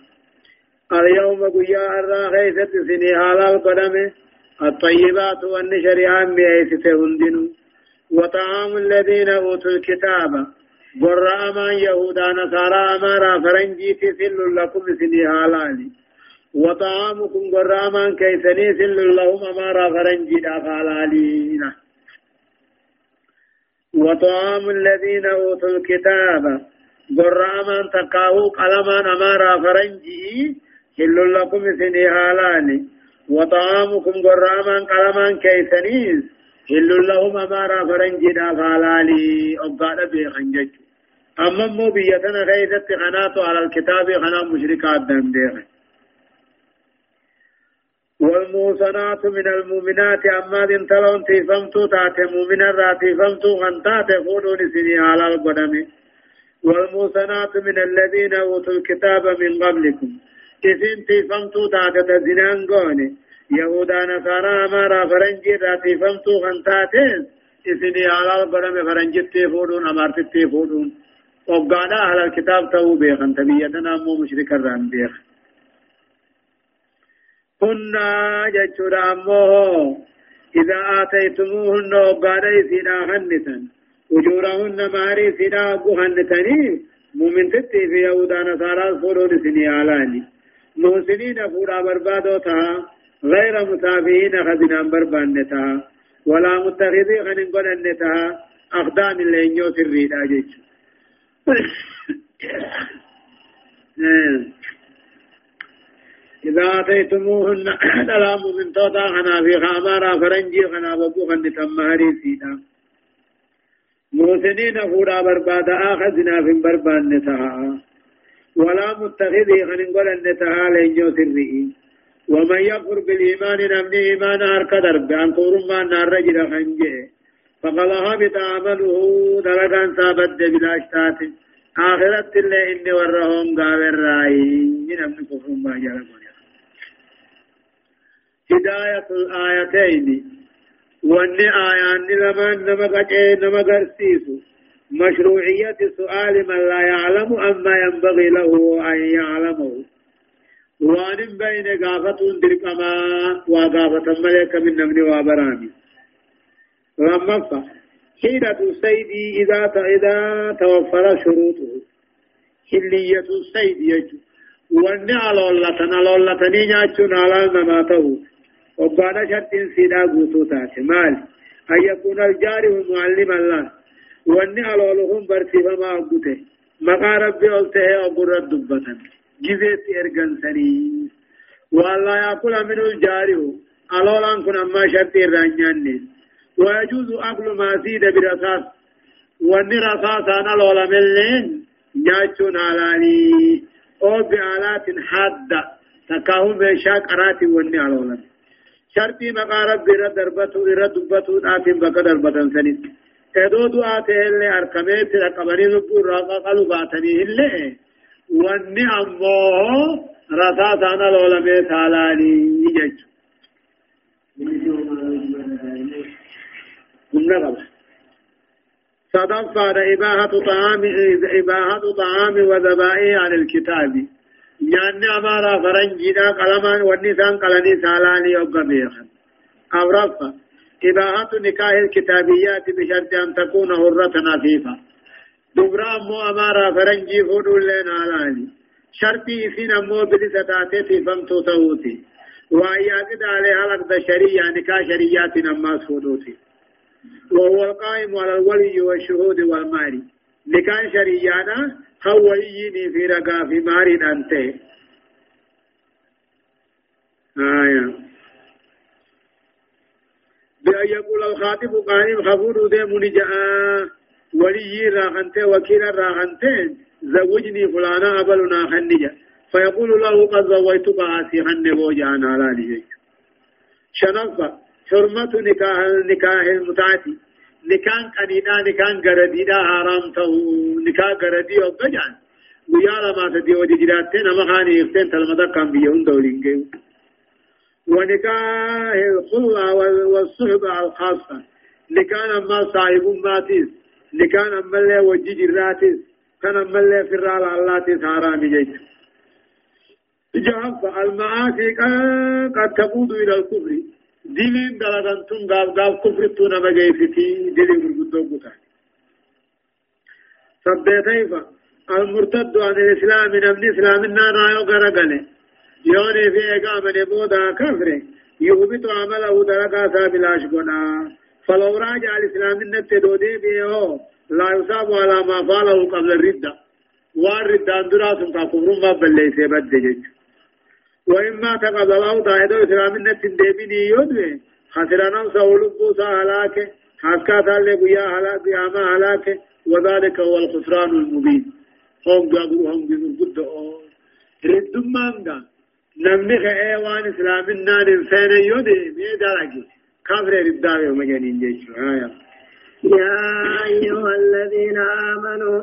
اليوم قيا الرا خيست سني حلال قدمه الطيبات والنشر عام بأيسته هندن وطعام الذين أوتوا الكتاب بر أمان يهودا نصارى أمارا فرنجي سل لكم سني حلال. وطعامكم بر أمان كيسني سل لهم أمارا فرنجي حلالين وطعام الذين أوتوا الكتاب. بر أمان تقاو قلمان أمارا فرنجي حل لكم سني حلال وطعامكم قراما قلما لهم أمارا فرنجدا فالالي أبقى بيخن جج. أما مو بيتنا غيثت خناتو على الكتاب خنا مشركات دم والموسنات من المؤمنات أما دين تلون تيفمتو تاتي مؤمنا را تيفمتو غنتات فولون سني على القدم والموسنات من الذين أوتوا الكتاب من قبلكم. إذن تيفمتو تاتت زنان قوني. يهودا نصارى أمارا فرنجي را تيفمتو خنتاتين إذن على القرم فرنجي تيفودون أمارت تيفودون وقانا أهل الكتاب تو بيخن تبيتنا مو مشرك الران بيخ. كنا جتشورا أموه إذا آتيتموهن وقانا إذن خنتا أجورهن ماري سنا خنتني مؤمن تتي في يهودا نصارى فورون سني علاني محسنين فورا بربادو تها غير مسافين خزنا بربانتها ولا متخذي خنن قلنتها أخدان اللي ينيو سريد أجيج إذا آتيتموهن سلام من توتا خنا في خامارا فرنجي خنا ببو خن تمهري سيدا. موسنين فورا بربادا آخذنا في بربان نتها ولا متخذي خن قول النتها لينجو سرئي ومن يكفر بالإيمان نمني إيمان هرك درب عن قرما نار رجل خنجي. فقال هبط عمله درجان ثابت بلاشتات آخرت اللي إني ورهم قابر رأي. نمني كفر ما جرى هداية الآيتين واني آيان لما قجي نما قرسيسو مشروعية سؤال من لا يعلم أما ينبغي له أن يعلمه وان بين قافة درقما وقافة ملك من نمن وابرامي رمفا حيلة السيد إذا إذا توفر شروطه حلية السيد يجو واني على الله على الله تنين على مماته وبانا شرط سيدا قوتو تاتي مال. أن يكون الجاري معلم الله. واني ألولهم برسيفا ما أقوته مقا ربي قلته أقر الدبة جزيت إرغن سني. والله يأكل من الجاري ألولان كن أما شرط الرنيان ويجوز أكل ما زيد برصاص. واني رصاص أنا لولا ملين نياتشون علاني أو بآلات حادة. تكاهم بشاك أراتي واني ألولا شرطي مقا رب إرى دربتو إرى دبتو آتين بقى دربتن سنين ادو دعاته اللي أركمت رقبني نبو راقا قلو باتني اللي واني أمو رساسانا لولمي تالاني يجج صدفة إباحة طعام إباحة طعام وذبائح عن الكتاب نياني أمارا فرنجيدا قلمان والنسان قلني سالاني يوغا بيخن أو رفا إباحة نكاح الكتابيات بشرط أن تكون هرة نفيفة دبرا أمو أمارا فرنجي فودو لين علاني شرطي إثين أمو بلسة تاتي فمتو توتي وأياكد عليها لقد شريعة نكاح شريعات نماس فودوتي وهو القائم على الولي والشهود والمال نكاح شريعة هويني في رقا في ماري أنت آية بأن يقول الخاطب قائم خفور دي منجاء ولي راحنت وكيل راحنت زوجني فلانا أبلنا خنجا فيقول له قد زوجتك آسي خن بوجانا لا لجي شنفة حرمة نكاح نكاح المتعتي نكان قنينا نكان غرديدا حرام تو نكا غردي أو بجان. ويا لما تدي ودي جراتين ما خاني يفتن تلمدا كان بيون دولينجي ونكاح الخلة والصحبة الخاصة. نكان ما صاحب ماتيس. نكان أمالي وجي جراتيس كان أمالي فرال الله تيس حرام جيت جهف المعاصي قد تقود إلى الكفر. دلين دلغن تون غاف غاف كفر تون مجيفتي دلين برغدو قطع سبتيفا المرتد عن الإسلام نبني إسلام النار رايو غرقل يوني في إقامة نبودا كفر. يهبط عمله درقا سابلاش قنا فلو راجع الإسلام النت دودي بيه لا يصاب على ما فعله قبل الردة. والردة اندراسم كفر ما بليسي بدجج وإما تقبله دائدو إسلام النت ديبيني يدوي خسرنا سولبو سهلاك حسكا تالي بيا هلاك بياما هلاك وذلك هو الخسران المبين. هم قابلوا هم بمرقود ردم مانغا نمني خيوان إسلام النار الفين يدي ميدارك كافر رداوي ومجانين جيشو آية يا أيها الذين آمنوا.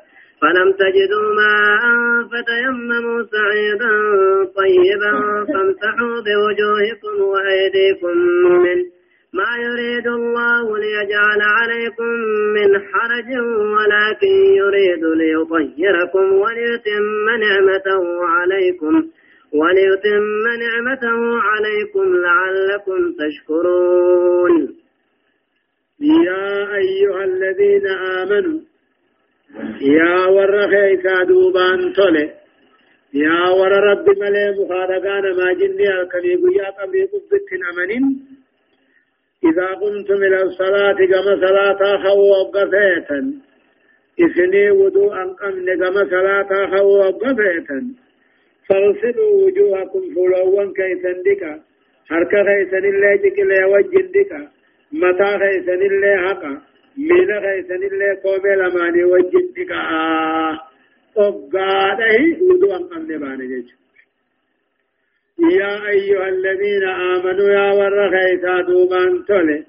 فلم تجدوا ماء فتيمموا سعيدا طيبا فامسحوا بوجوهكم وأيديكم منه ما يريد الله ليجعل عليكم من حرج ولكن يريد ليطهركم وليتم نعمته عليكم وليتم نعمته عليكم لعلكم تشكرون. يا أيها الذين آمنوا يا ور كادوبان تولي. يا ور رب ملي مخارقان ما جني الكنيب يا قبي قبت أمنين. إذا قمتم إلى الصلاة كما صلاة خو وقفيتا إثني وضوءا قمن كما صلاة خو وقفيتا فاغسلوا وجوهكم فلوا كيسا دكا حركة كيسا اللي جكلا وجه دكا متى كيسا اللي حقا. ميلا كيسا اللي قومي لماني وجه دكا أقاده وضوءا قمن باني جيجو يا أيها الذين آمنوا يا ورخيتا دوبان تولي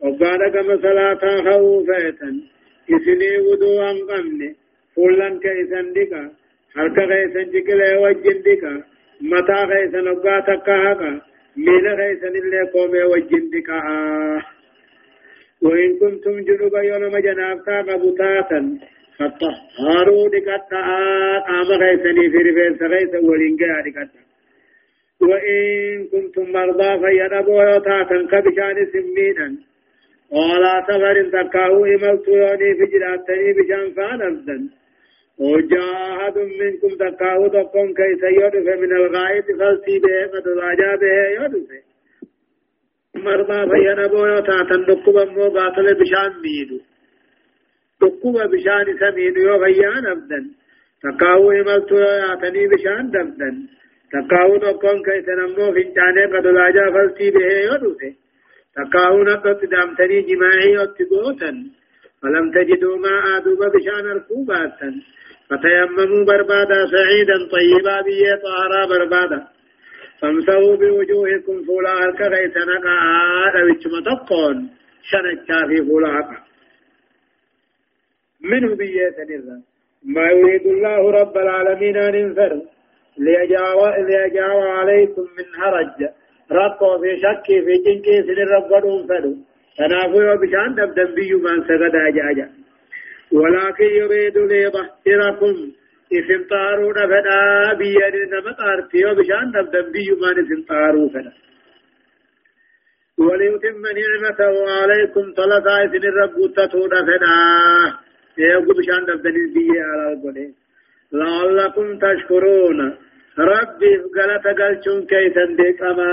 وقال كما صلاة خوفيتا إسني ودوان قمني فلان كيسان ديكا حركة كيسان جكلا وجن ديكا متا كيسان وقا تكاهكا ميلا كيسان اللي قومي وجن ديكا وإن كنتم جنوبا يوم جنابتا قبطاتا فطهاروا ديكتا قام كيساني في رفين سغيسا ولنقا ديكتا وإن كنتم مرضى فينبوا يوتاتا كبشان سمينا. ولا سفر تكاو إملت يوني في جراتني بشان فانفدا وجاهد منكم تكاو تقوم كيس يدف من الغائب فلسي به قد راجا به يدف مرضى فينبوا يوتاتا نقوبا مو قاتل بشان ميدو. نقوبا بشان سميدو يو فيان أبدا تكاو إملت يوتني بشان دبدا تقاون أكون كيس نمو فنجاني قد لاجا فلسي به يدوته. تقاون قد دامتني جماعي اتقوتا فلم تجدوا ماء دوب بشان ركوباتا فتيمموا بربادا سعيدا طيبا بيه طهرا بربادا. فامسوا بوجوهكم فولا هلك غيث نقا آدم اتشمتقون شنكا في فولا هكا منه سنرا ما يريد الله رب العالمين أن ينفر. ليجاو عليكم من هرج رقوا في شك في جنكي سن ربضون فدو تنافوا بشان دبدن بيو من سغد أجاجا. ولكن يريد ليظهركم اسم طارون فدا بيد نمطارتي بشان دبدن بيو من اسم طارو فدا وليتم نعمته عليكم ثلاثة اسن الرب تتون فدا يقول بشان دبدن بيو على القنين لعلكم تشكرون ربي قالت قلتم كيف تنديك أما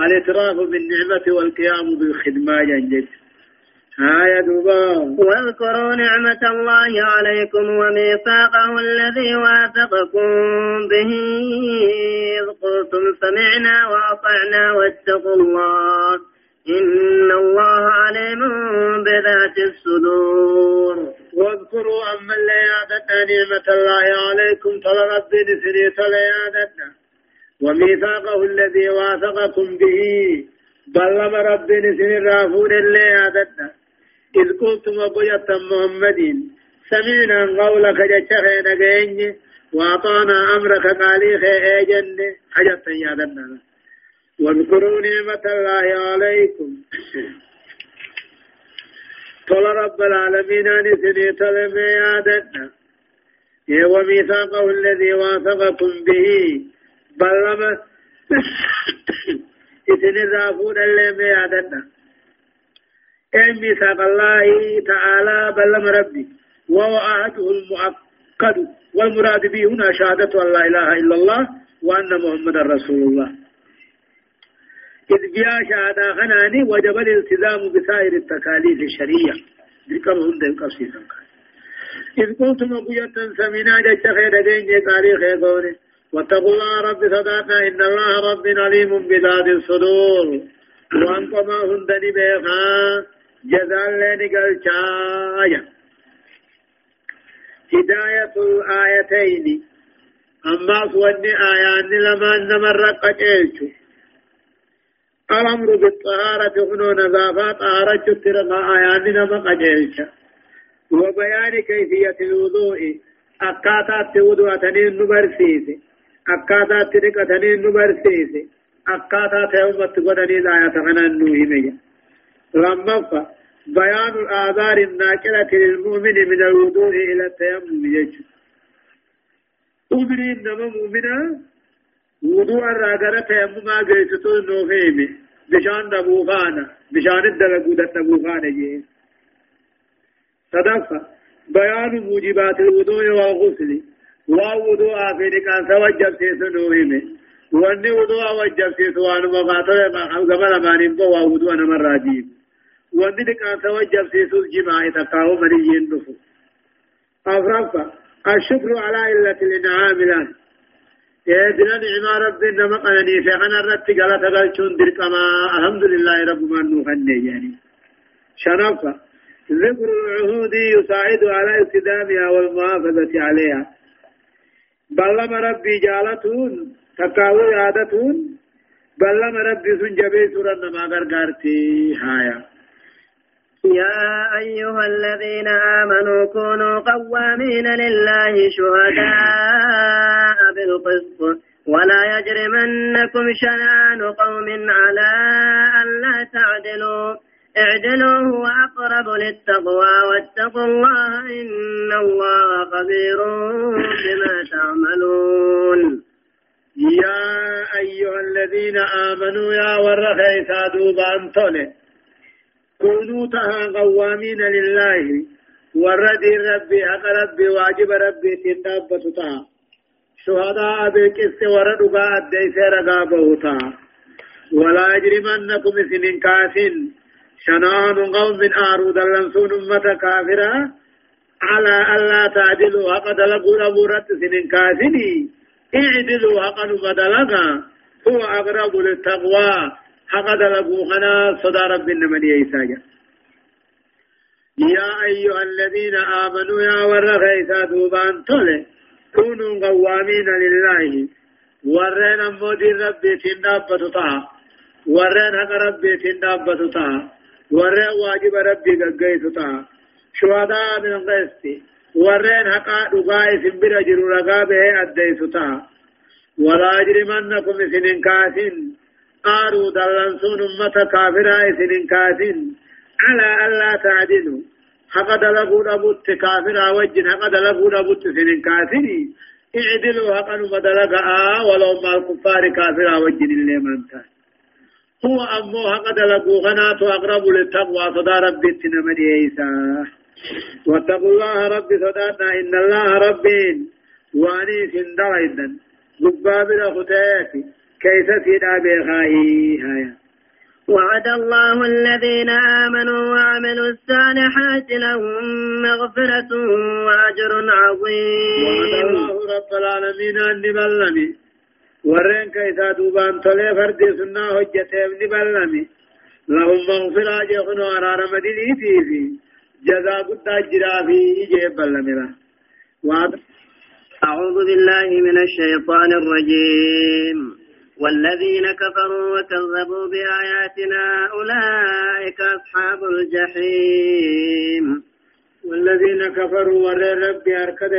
الاعتراف بالنعمة والقيام بالخدمة جنجد آية دوبا واذكروا نعمة الله عليكم وميثاقه الذي واثقكم به. إذ قلتم سمعنا وأطعنا واتقوا الله. إن الله عليم بذات الصدور. واذكروا أما الليادة نعمة الله عليكم طلبت بنسرية ليادتنا وميثاقه الذي واثقكم به. بلما رب نسر الرافون الليادتنا. إذ قلتم وقيت محمد سمعنا قولك جتخين قيني وأعطانا أمرك قالي خيجن حجت يادتنا واذكروا نعمة الله عليكم. طول رب العالمين أن سني تلم يادتنا وميثاقه الذي واثقكم به. بلما إذن الرافون اللي يادتنا أي ميثاق الله تعالى بلما ربي وهو عهده المؤكد والمراد به هنا شهادة أن لا إله إلا الله وأن محمد رسول الله إذ جاء شهادة خناني وجب الالتزام بسائر التكاليف الشرعية ذكر هند قصيدا إذ قلتم قية سمينا جج خير دين تاريخ قولي واتقوا الله رب صداقنا إن الله رب عليم بذات الصدور وأنتما هندني بيخا جزال لين قال شايا هداية الآيتين. أما سوى آيان لما نمر قتلتو الأمر بالطهارة هنا نظافة طهارة ترى آيان نما قجلش وبيان كيفية الوضوء. akkaataa itti wudu'atanii nu barsiise akkaataa itti dhiqatanii nu barsiise akkaataa ta'e ummatti godhanii laayata kanaan lammaffaa بيان الآثار الناقلة للمؤمن من الوضوء إلى التيمم يجب. أمري إنما مؤمنا وضوء الراجرة تيمم قيتتو نوفيمي بشان دبوغانا بشان الدلقو دبوغانا جيه صدقة. بيان موجبات الوضوء والغسل ووضوء آخر كان توجب سيسو نوهمه وأني وضوء وجب سيسو وأنا مقاطر ما خلق ملا مانين بوا وضوء أنا مراجيب واني كان توجب سيسو الجماعي تقاو مريين نفو أفرافا الشكر على إلة الإنعام له يدنا نعم ربي نما قنني في أنا رتي قال تقلتون درك ما الحمد لله رب من نوخني يعني شنفا ذكر العهود يساعد على التزامها والمحافظة عليها بلما ربي جالتون تقاوي عادتون بلما ربي سنجبي سورة ما غرغرتي هايا يا أيها الذين آمنوا كونوا قوامين لله شهداء بالقسط ولا يجرمنكم شنآن قوم على ألا تعدلوا. اعدلوا هو أقرب للتقوى واتقوا الله إن الله خبير بما تعملون. يا أيها الذين آمنوا يا ورخيسا دوبا أنتولي كونوا تها قوامين لله. وردي ربي حق ربي واجب ربي تندابة تها شهداء بالقسط وردقا أدي سيرقا بوتا. ولا يجرمنكم سنين كاسين شنان قوم من آرود اللنسون أمة كافرة. على ألا تعدلوا حق دلقوا أبورت سنين كاسني اعدلوا حق نبدلقا هو أقرب للتقوى. حق دلقوا خنا صدى رب النمني إيساجا يا أيها الذين آمنوا يا ورغيسا دوبان تولي كونوا قوامين لله. ورين أمودي ربي تندابة طه ورين حق ربي تندابة طه ورين واجب ربي قيس طه شهداء من القسط ورين حقا دقائي سنبرا جرو رقابه أديس طه ولا يجرمنكم سنين كاسين قاروا دلنسون أمة كافرة سنين كاسين على ألا تعدلوا. حق دلقوا نبوت كافرة وجن حق دلقوا نبوت سنين كاسين اعدلوا حق نبدلقا ولو مع الكفار كافرة وجن اللي منتهي هو أمو حق دلقوا غنات أقرب للتقوى صدى ربي تنمني عيسى. واتقوا الله ربي صداتنا إن الله ربي واني سندريدا قباب الأخطياتي كيف سيدا بخائي هايا وعد الله الذين آمنوا وعملوا الصالحات لهم مغفرة وأجر وعد عظيم الله رب العالمين أن نبلمي ورين كيسا دوبان تولي فردي سنة حجته نبلمي لهم مغفرة جخنو أرار مديني في جزاء قد أجرا في إجيب بلمي له وعد أعوذ بالله من الشيطان الرجيم. والذين كفروا وكذبوا بآياتنا أولئك أصحاب الجحيم. والذين كفروا ورين ربي أركض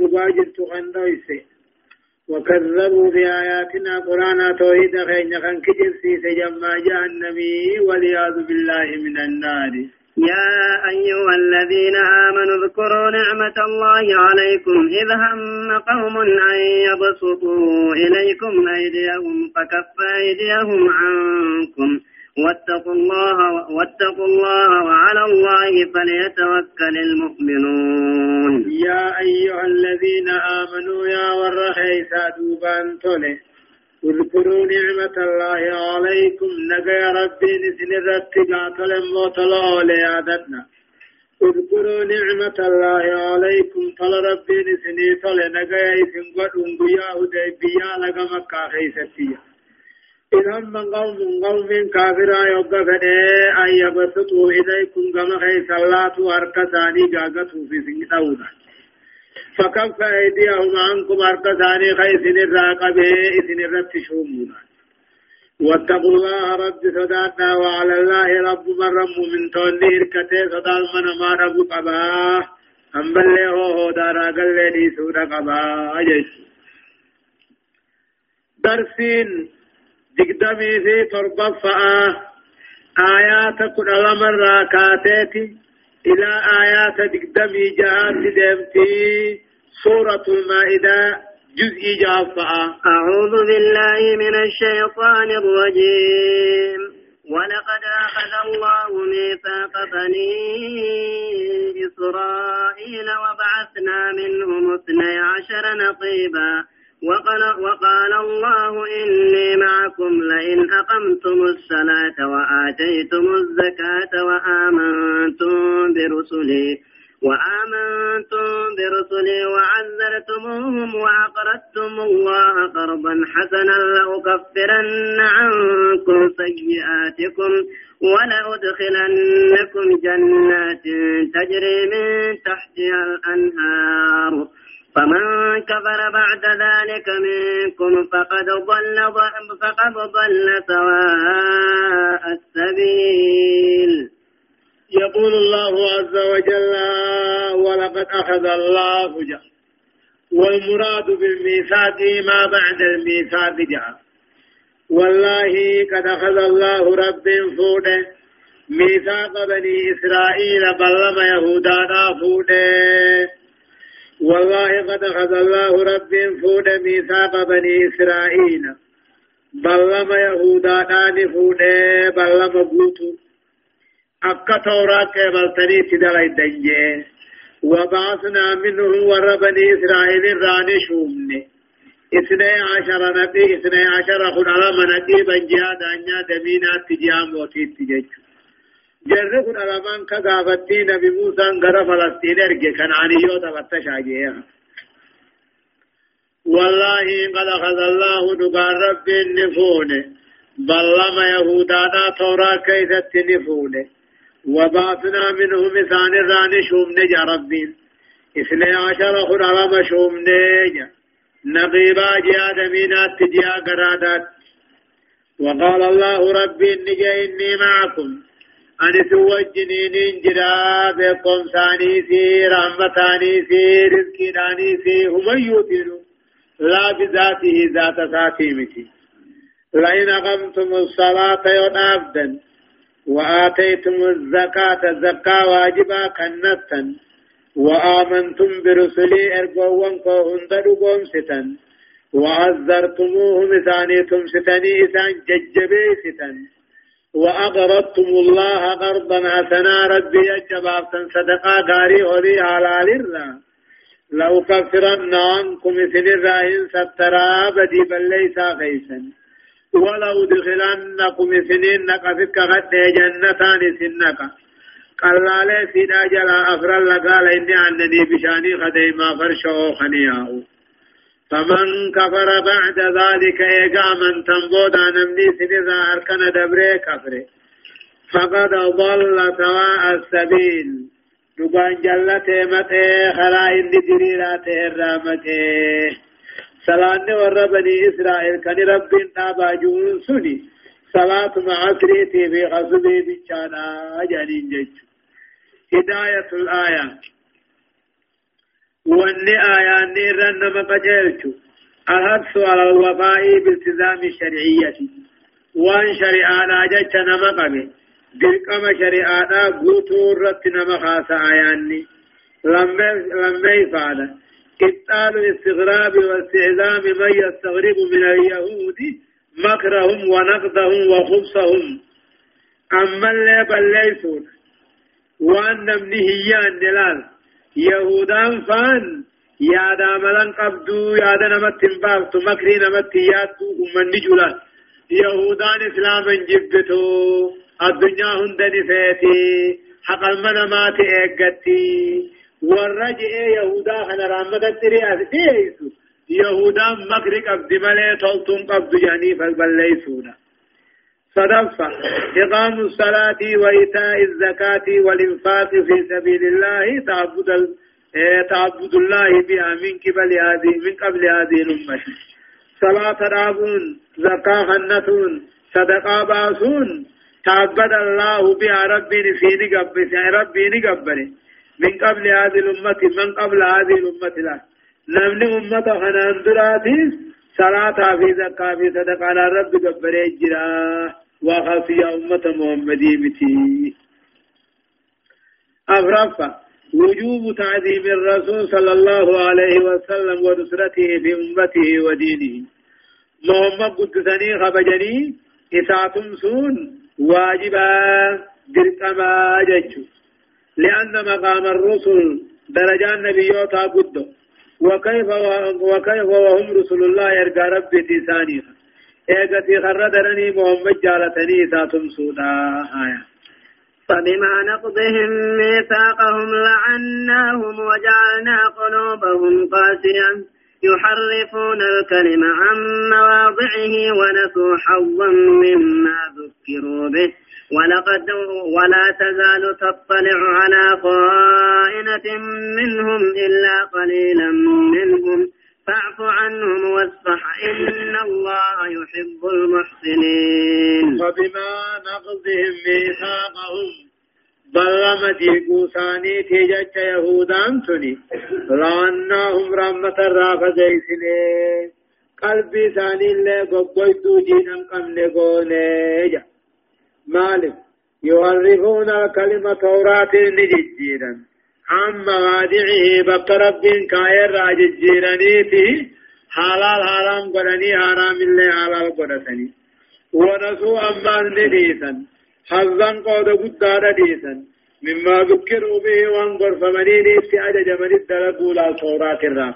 دباجل تغنويسي وكذبوا بآياتنا قرآن توحيد خين خن كجل سيس جمع جهنمي والعياذ بالله من النار. يا أيها الذين آمنوا اذكروا نعمة الله عليكم إذ هم قوم أن يبسطوا إليكم أيديهم فكف أيديهم عنكم. واتقوا الله واتقوا الله وعلى الله فليتوكل المؤمنون. يا أيها الذين آمنوا يا ورخيسا دوبان تولي. اذكروا نعمة الله عليكم. نجا ربي نسن الرتقات الموت لآدتنا اذكروا نعمة الله عليكم. طل ربي نسني طل نجا يسن قد انقيا هديبيا لغا مكة خيستيا إذا من قوم قوم كافرا يوقفن أن يبسطوا إليكم كما خيس الله أركساني قاقتوا في سنة فكف أيديهم عنكم أركساني خيس الراقبه إذن الرت شومونا واتقوا الله رب صداتنا وعلى الله رب من رب من تولي إركته صدال من ما رب قباه أما اللي هو دارا قال لي سورة قبا. أجيش درسين دقدمي في تربة فآه آيات كل الأمر راكاتيتي إلى آيات دقدمي جهات دمتي سورة المائدة. جزء جافة أعوذ بالله من الشيطان الرجيم. ولقد أخذ الله ميثاق بني إسرائيل وبعثنا منهم اثني عشر نقيبا. وقال, وقال الله إني معكم لئن أقمتم الصلاة وآتيتم الزكاة وآمنتم برسلي. وآمنتم برسلي وعزرتموهم وأقرضتم الله قرضا حسنا لأكفرن عنكم سيئاتكم ولأدخلنكم جنات تجري من تحتها الأنهار. فمن كفر بعد ذلك منكم فقد ضل فقد ضل سواء السبيل. يقول الله عز وجل ولقد أخذ الله جاء والمراد بالميثاق ما بعد الميثاق جاء والله قد أخذ الله رب فوده ميثاق بني إسرائيل بلما يهودا فوده. والله قد أخذ الله رب فوده ميثاق بني إسرائيل بلما يهودا فوده بلما بوتو. أكا توراة قبلتني تدلي دنجي وبعثنا منه ور بني إسرائيل راني شومني اثني عشر نبي اثني عشر على منقي بنجيا دانيا دمينا تجيا موتي تجيج جرد على من كغافتي نبي موسى غرا فلسطين ارجي كان عنيو تفتش عجيها والله قد أخذ الله دقان رب النفون بلما يهودانا تورا كيست نفونه وبعثنا منهم ثان الران شوم نجا ربين اثني عشر خرام شوم نجا نقيبا جاد مينات تجيا قرادات. وقال الله ربي نجا إني معكم. أن توجنين جرا بكم ثاني في رحمتاني في رزقاني في هم يوتر لا بذاته ذات ذاتي متي. لئن أقمتم الصلاة يوم وآتيتم الزكاة زكاة واجبا كنتا وآمنتم برسلي أرقوان كهند رقوم ستن وعذرتموهم ثانيتم ستني إسان ججبي ستن وأقرضتم الله قرضا حسنا ربي جبابتا صدقا غاري هذي حلال الرا لو كفرن عنكم سن الراهن سترا بدي بل ليس خيسا. ولو دخلنكم سنين نقفك غد جنتان سنك. لي سيدا جلا أفر لقال إني عنني بشاني خديما فرشو خنياه فمن كفر بعد ذلك إيقا من تنبود نمني سنذا أركن دبري كفره فقد ضل سواء السبيل. دقان جلته مته خلا إندي جريراته الرامته صلاة ور بني إسرائيل كان رب نابا جون سني. صلاة معصري في غزبي بچانا جانين جج هداية الآية. وأن آية نيرن ما قجلت أحث على الوفاء بالتزام الشرعية. شريعة جج نما قبل دلقم شريعة قوتو رت نما خاص آياني لما لما يفعل. إبطال الاستغراب واستعلام من يستغرب من اليهود مكرهم ونقدهم وخبصهم أما اللي بليسون وأن نمنهيان دلال يهودان فان يا داملان قبدو يا نمت بافتو مكري نمت ياتو ومن نجولا. يهودان إسلاما جبتو الدنيا هندني فيتي حق المنامات إيقتي. والرجع يهودا خنا رامة ترياس ديسو يهودا مكرك قبد ملي تلتم قبد جاني فالبليسونا صدفة إقام الصلاة وإيتاء الزكاة والإنفاق في سبيل الله تعبد تعبد الله بها من قبل هذه من قبل هذه الأمة صلاة رابون زكاة خنتون صدقاء باسون تعبد الله بها ربي في نقبل ربي نقبل من قبل هذه الأمة من قبل هذه الأمة لا. نمني أمة خنان دراتيس صلاة في زكاة في صدق على رب قبر الجرا وخفي أمة محمدي متي أفرفا وجوب تعظيم الرسول صلى الله عليه وسلم ونصرته في أمته ودينه. محمد قدسني خبجني إساتم سون واجبا درقما ججو. لأن مقام الرسل درجة النبيوتا قدو. وكيف وكيف وهم رسول الله يرجى ربي تساني ايغتي خردرني محمد جالتني إساتم سودا. آية. فبما نقضهم ميثاقهم لعناهم وجعلنا قلوبهم قاسيا يحرفون الكلم عن مواضعه ونسوا حظا مما ذكروا به. ولقد ولا تزال تطلع على خائنة منهم إلا قليلا منهم. فاعف عنهم واصفح إن الله يحب المحسنين. فبما نقضهم ميثاقهم بلما ديقو ثاني تيجت يهودان تني لعناهم رحمة الرافة جيسني قلبي ثاني اللي قبضيتو جينا قمنا قوني مالك. يعرفون الكلمة توراة نججيرا عن موادعه بك رب كاير راججيرانيتي حلال حرام قرني حرام اللي حلال قرتني ونسوا أمان نديسا حظا قود قدار ديسا مما ذكروا به وانقر فمنين استعجج من الدلقوا لا توراة الرام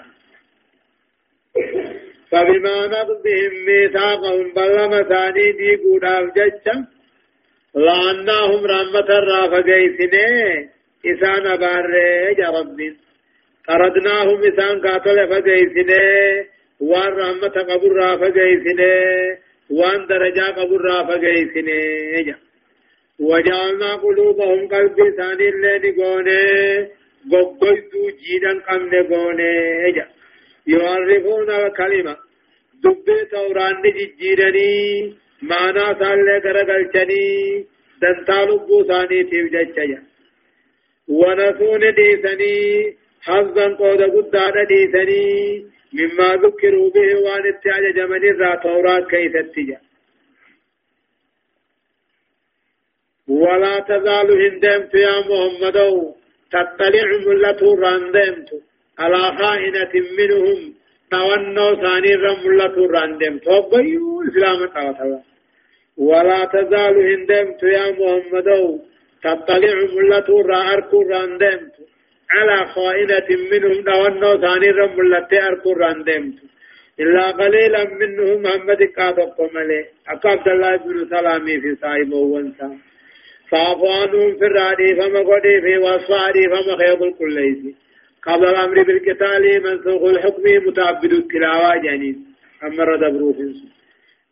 فبما نقضهم ميثاقهم بلما ثاني دي قداف ججا لعناهم رحمة الرافة قيسنه إسان باري يا ربي طردناهم إسان قاتل فقيسنه وان رحمة قبر رافة قيسنه وان درجة قبر رافة قيسنه وجعلنا قلوبهم قلب ثاني اللي نقونه قبضوا جيدا قمن قونه يعرفون الكلمة دبي توران نججيرني معنى سالة غرقلچني دنتالو بوثاني تيو جچيا ونسون ديسني حظا قود قدان ديسني مما ذكروا به ولا تزال محمد تطلع ملة راندمت على خائنة منهم ثاني رملة راندمت وبيو تعالى ولا تزال هندمت يا محمد. تطلع ملة را أركو راندمت على خائنة منهم دوانو ثاني رم ملة أركو راندمت إلا قليلا منهم محمد قادق ملي. أكابد الله بن سلامي في صاحبه وانسا. فافوانهم في الرادي فما قدي في وصاري فما خيب الكليسي قبل الأمر بالقتال منسوخ الحكم متعبد التلاوة جانين أمر دبروف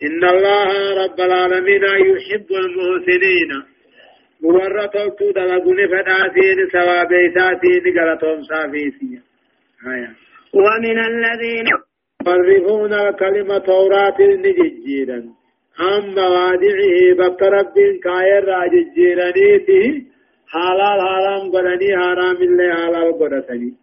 إن الله رب العالمين يحب المحسنين. مورة توتو دلقوني فداسين سوابيساتين قلتهم سافيسيا آية. ومن الذين يحرفون الكلمة توراة نججيرا عن موادعه بك رب كاير راججيرانيته حلال حرام قرني حرام اللي حلال قرتني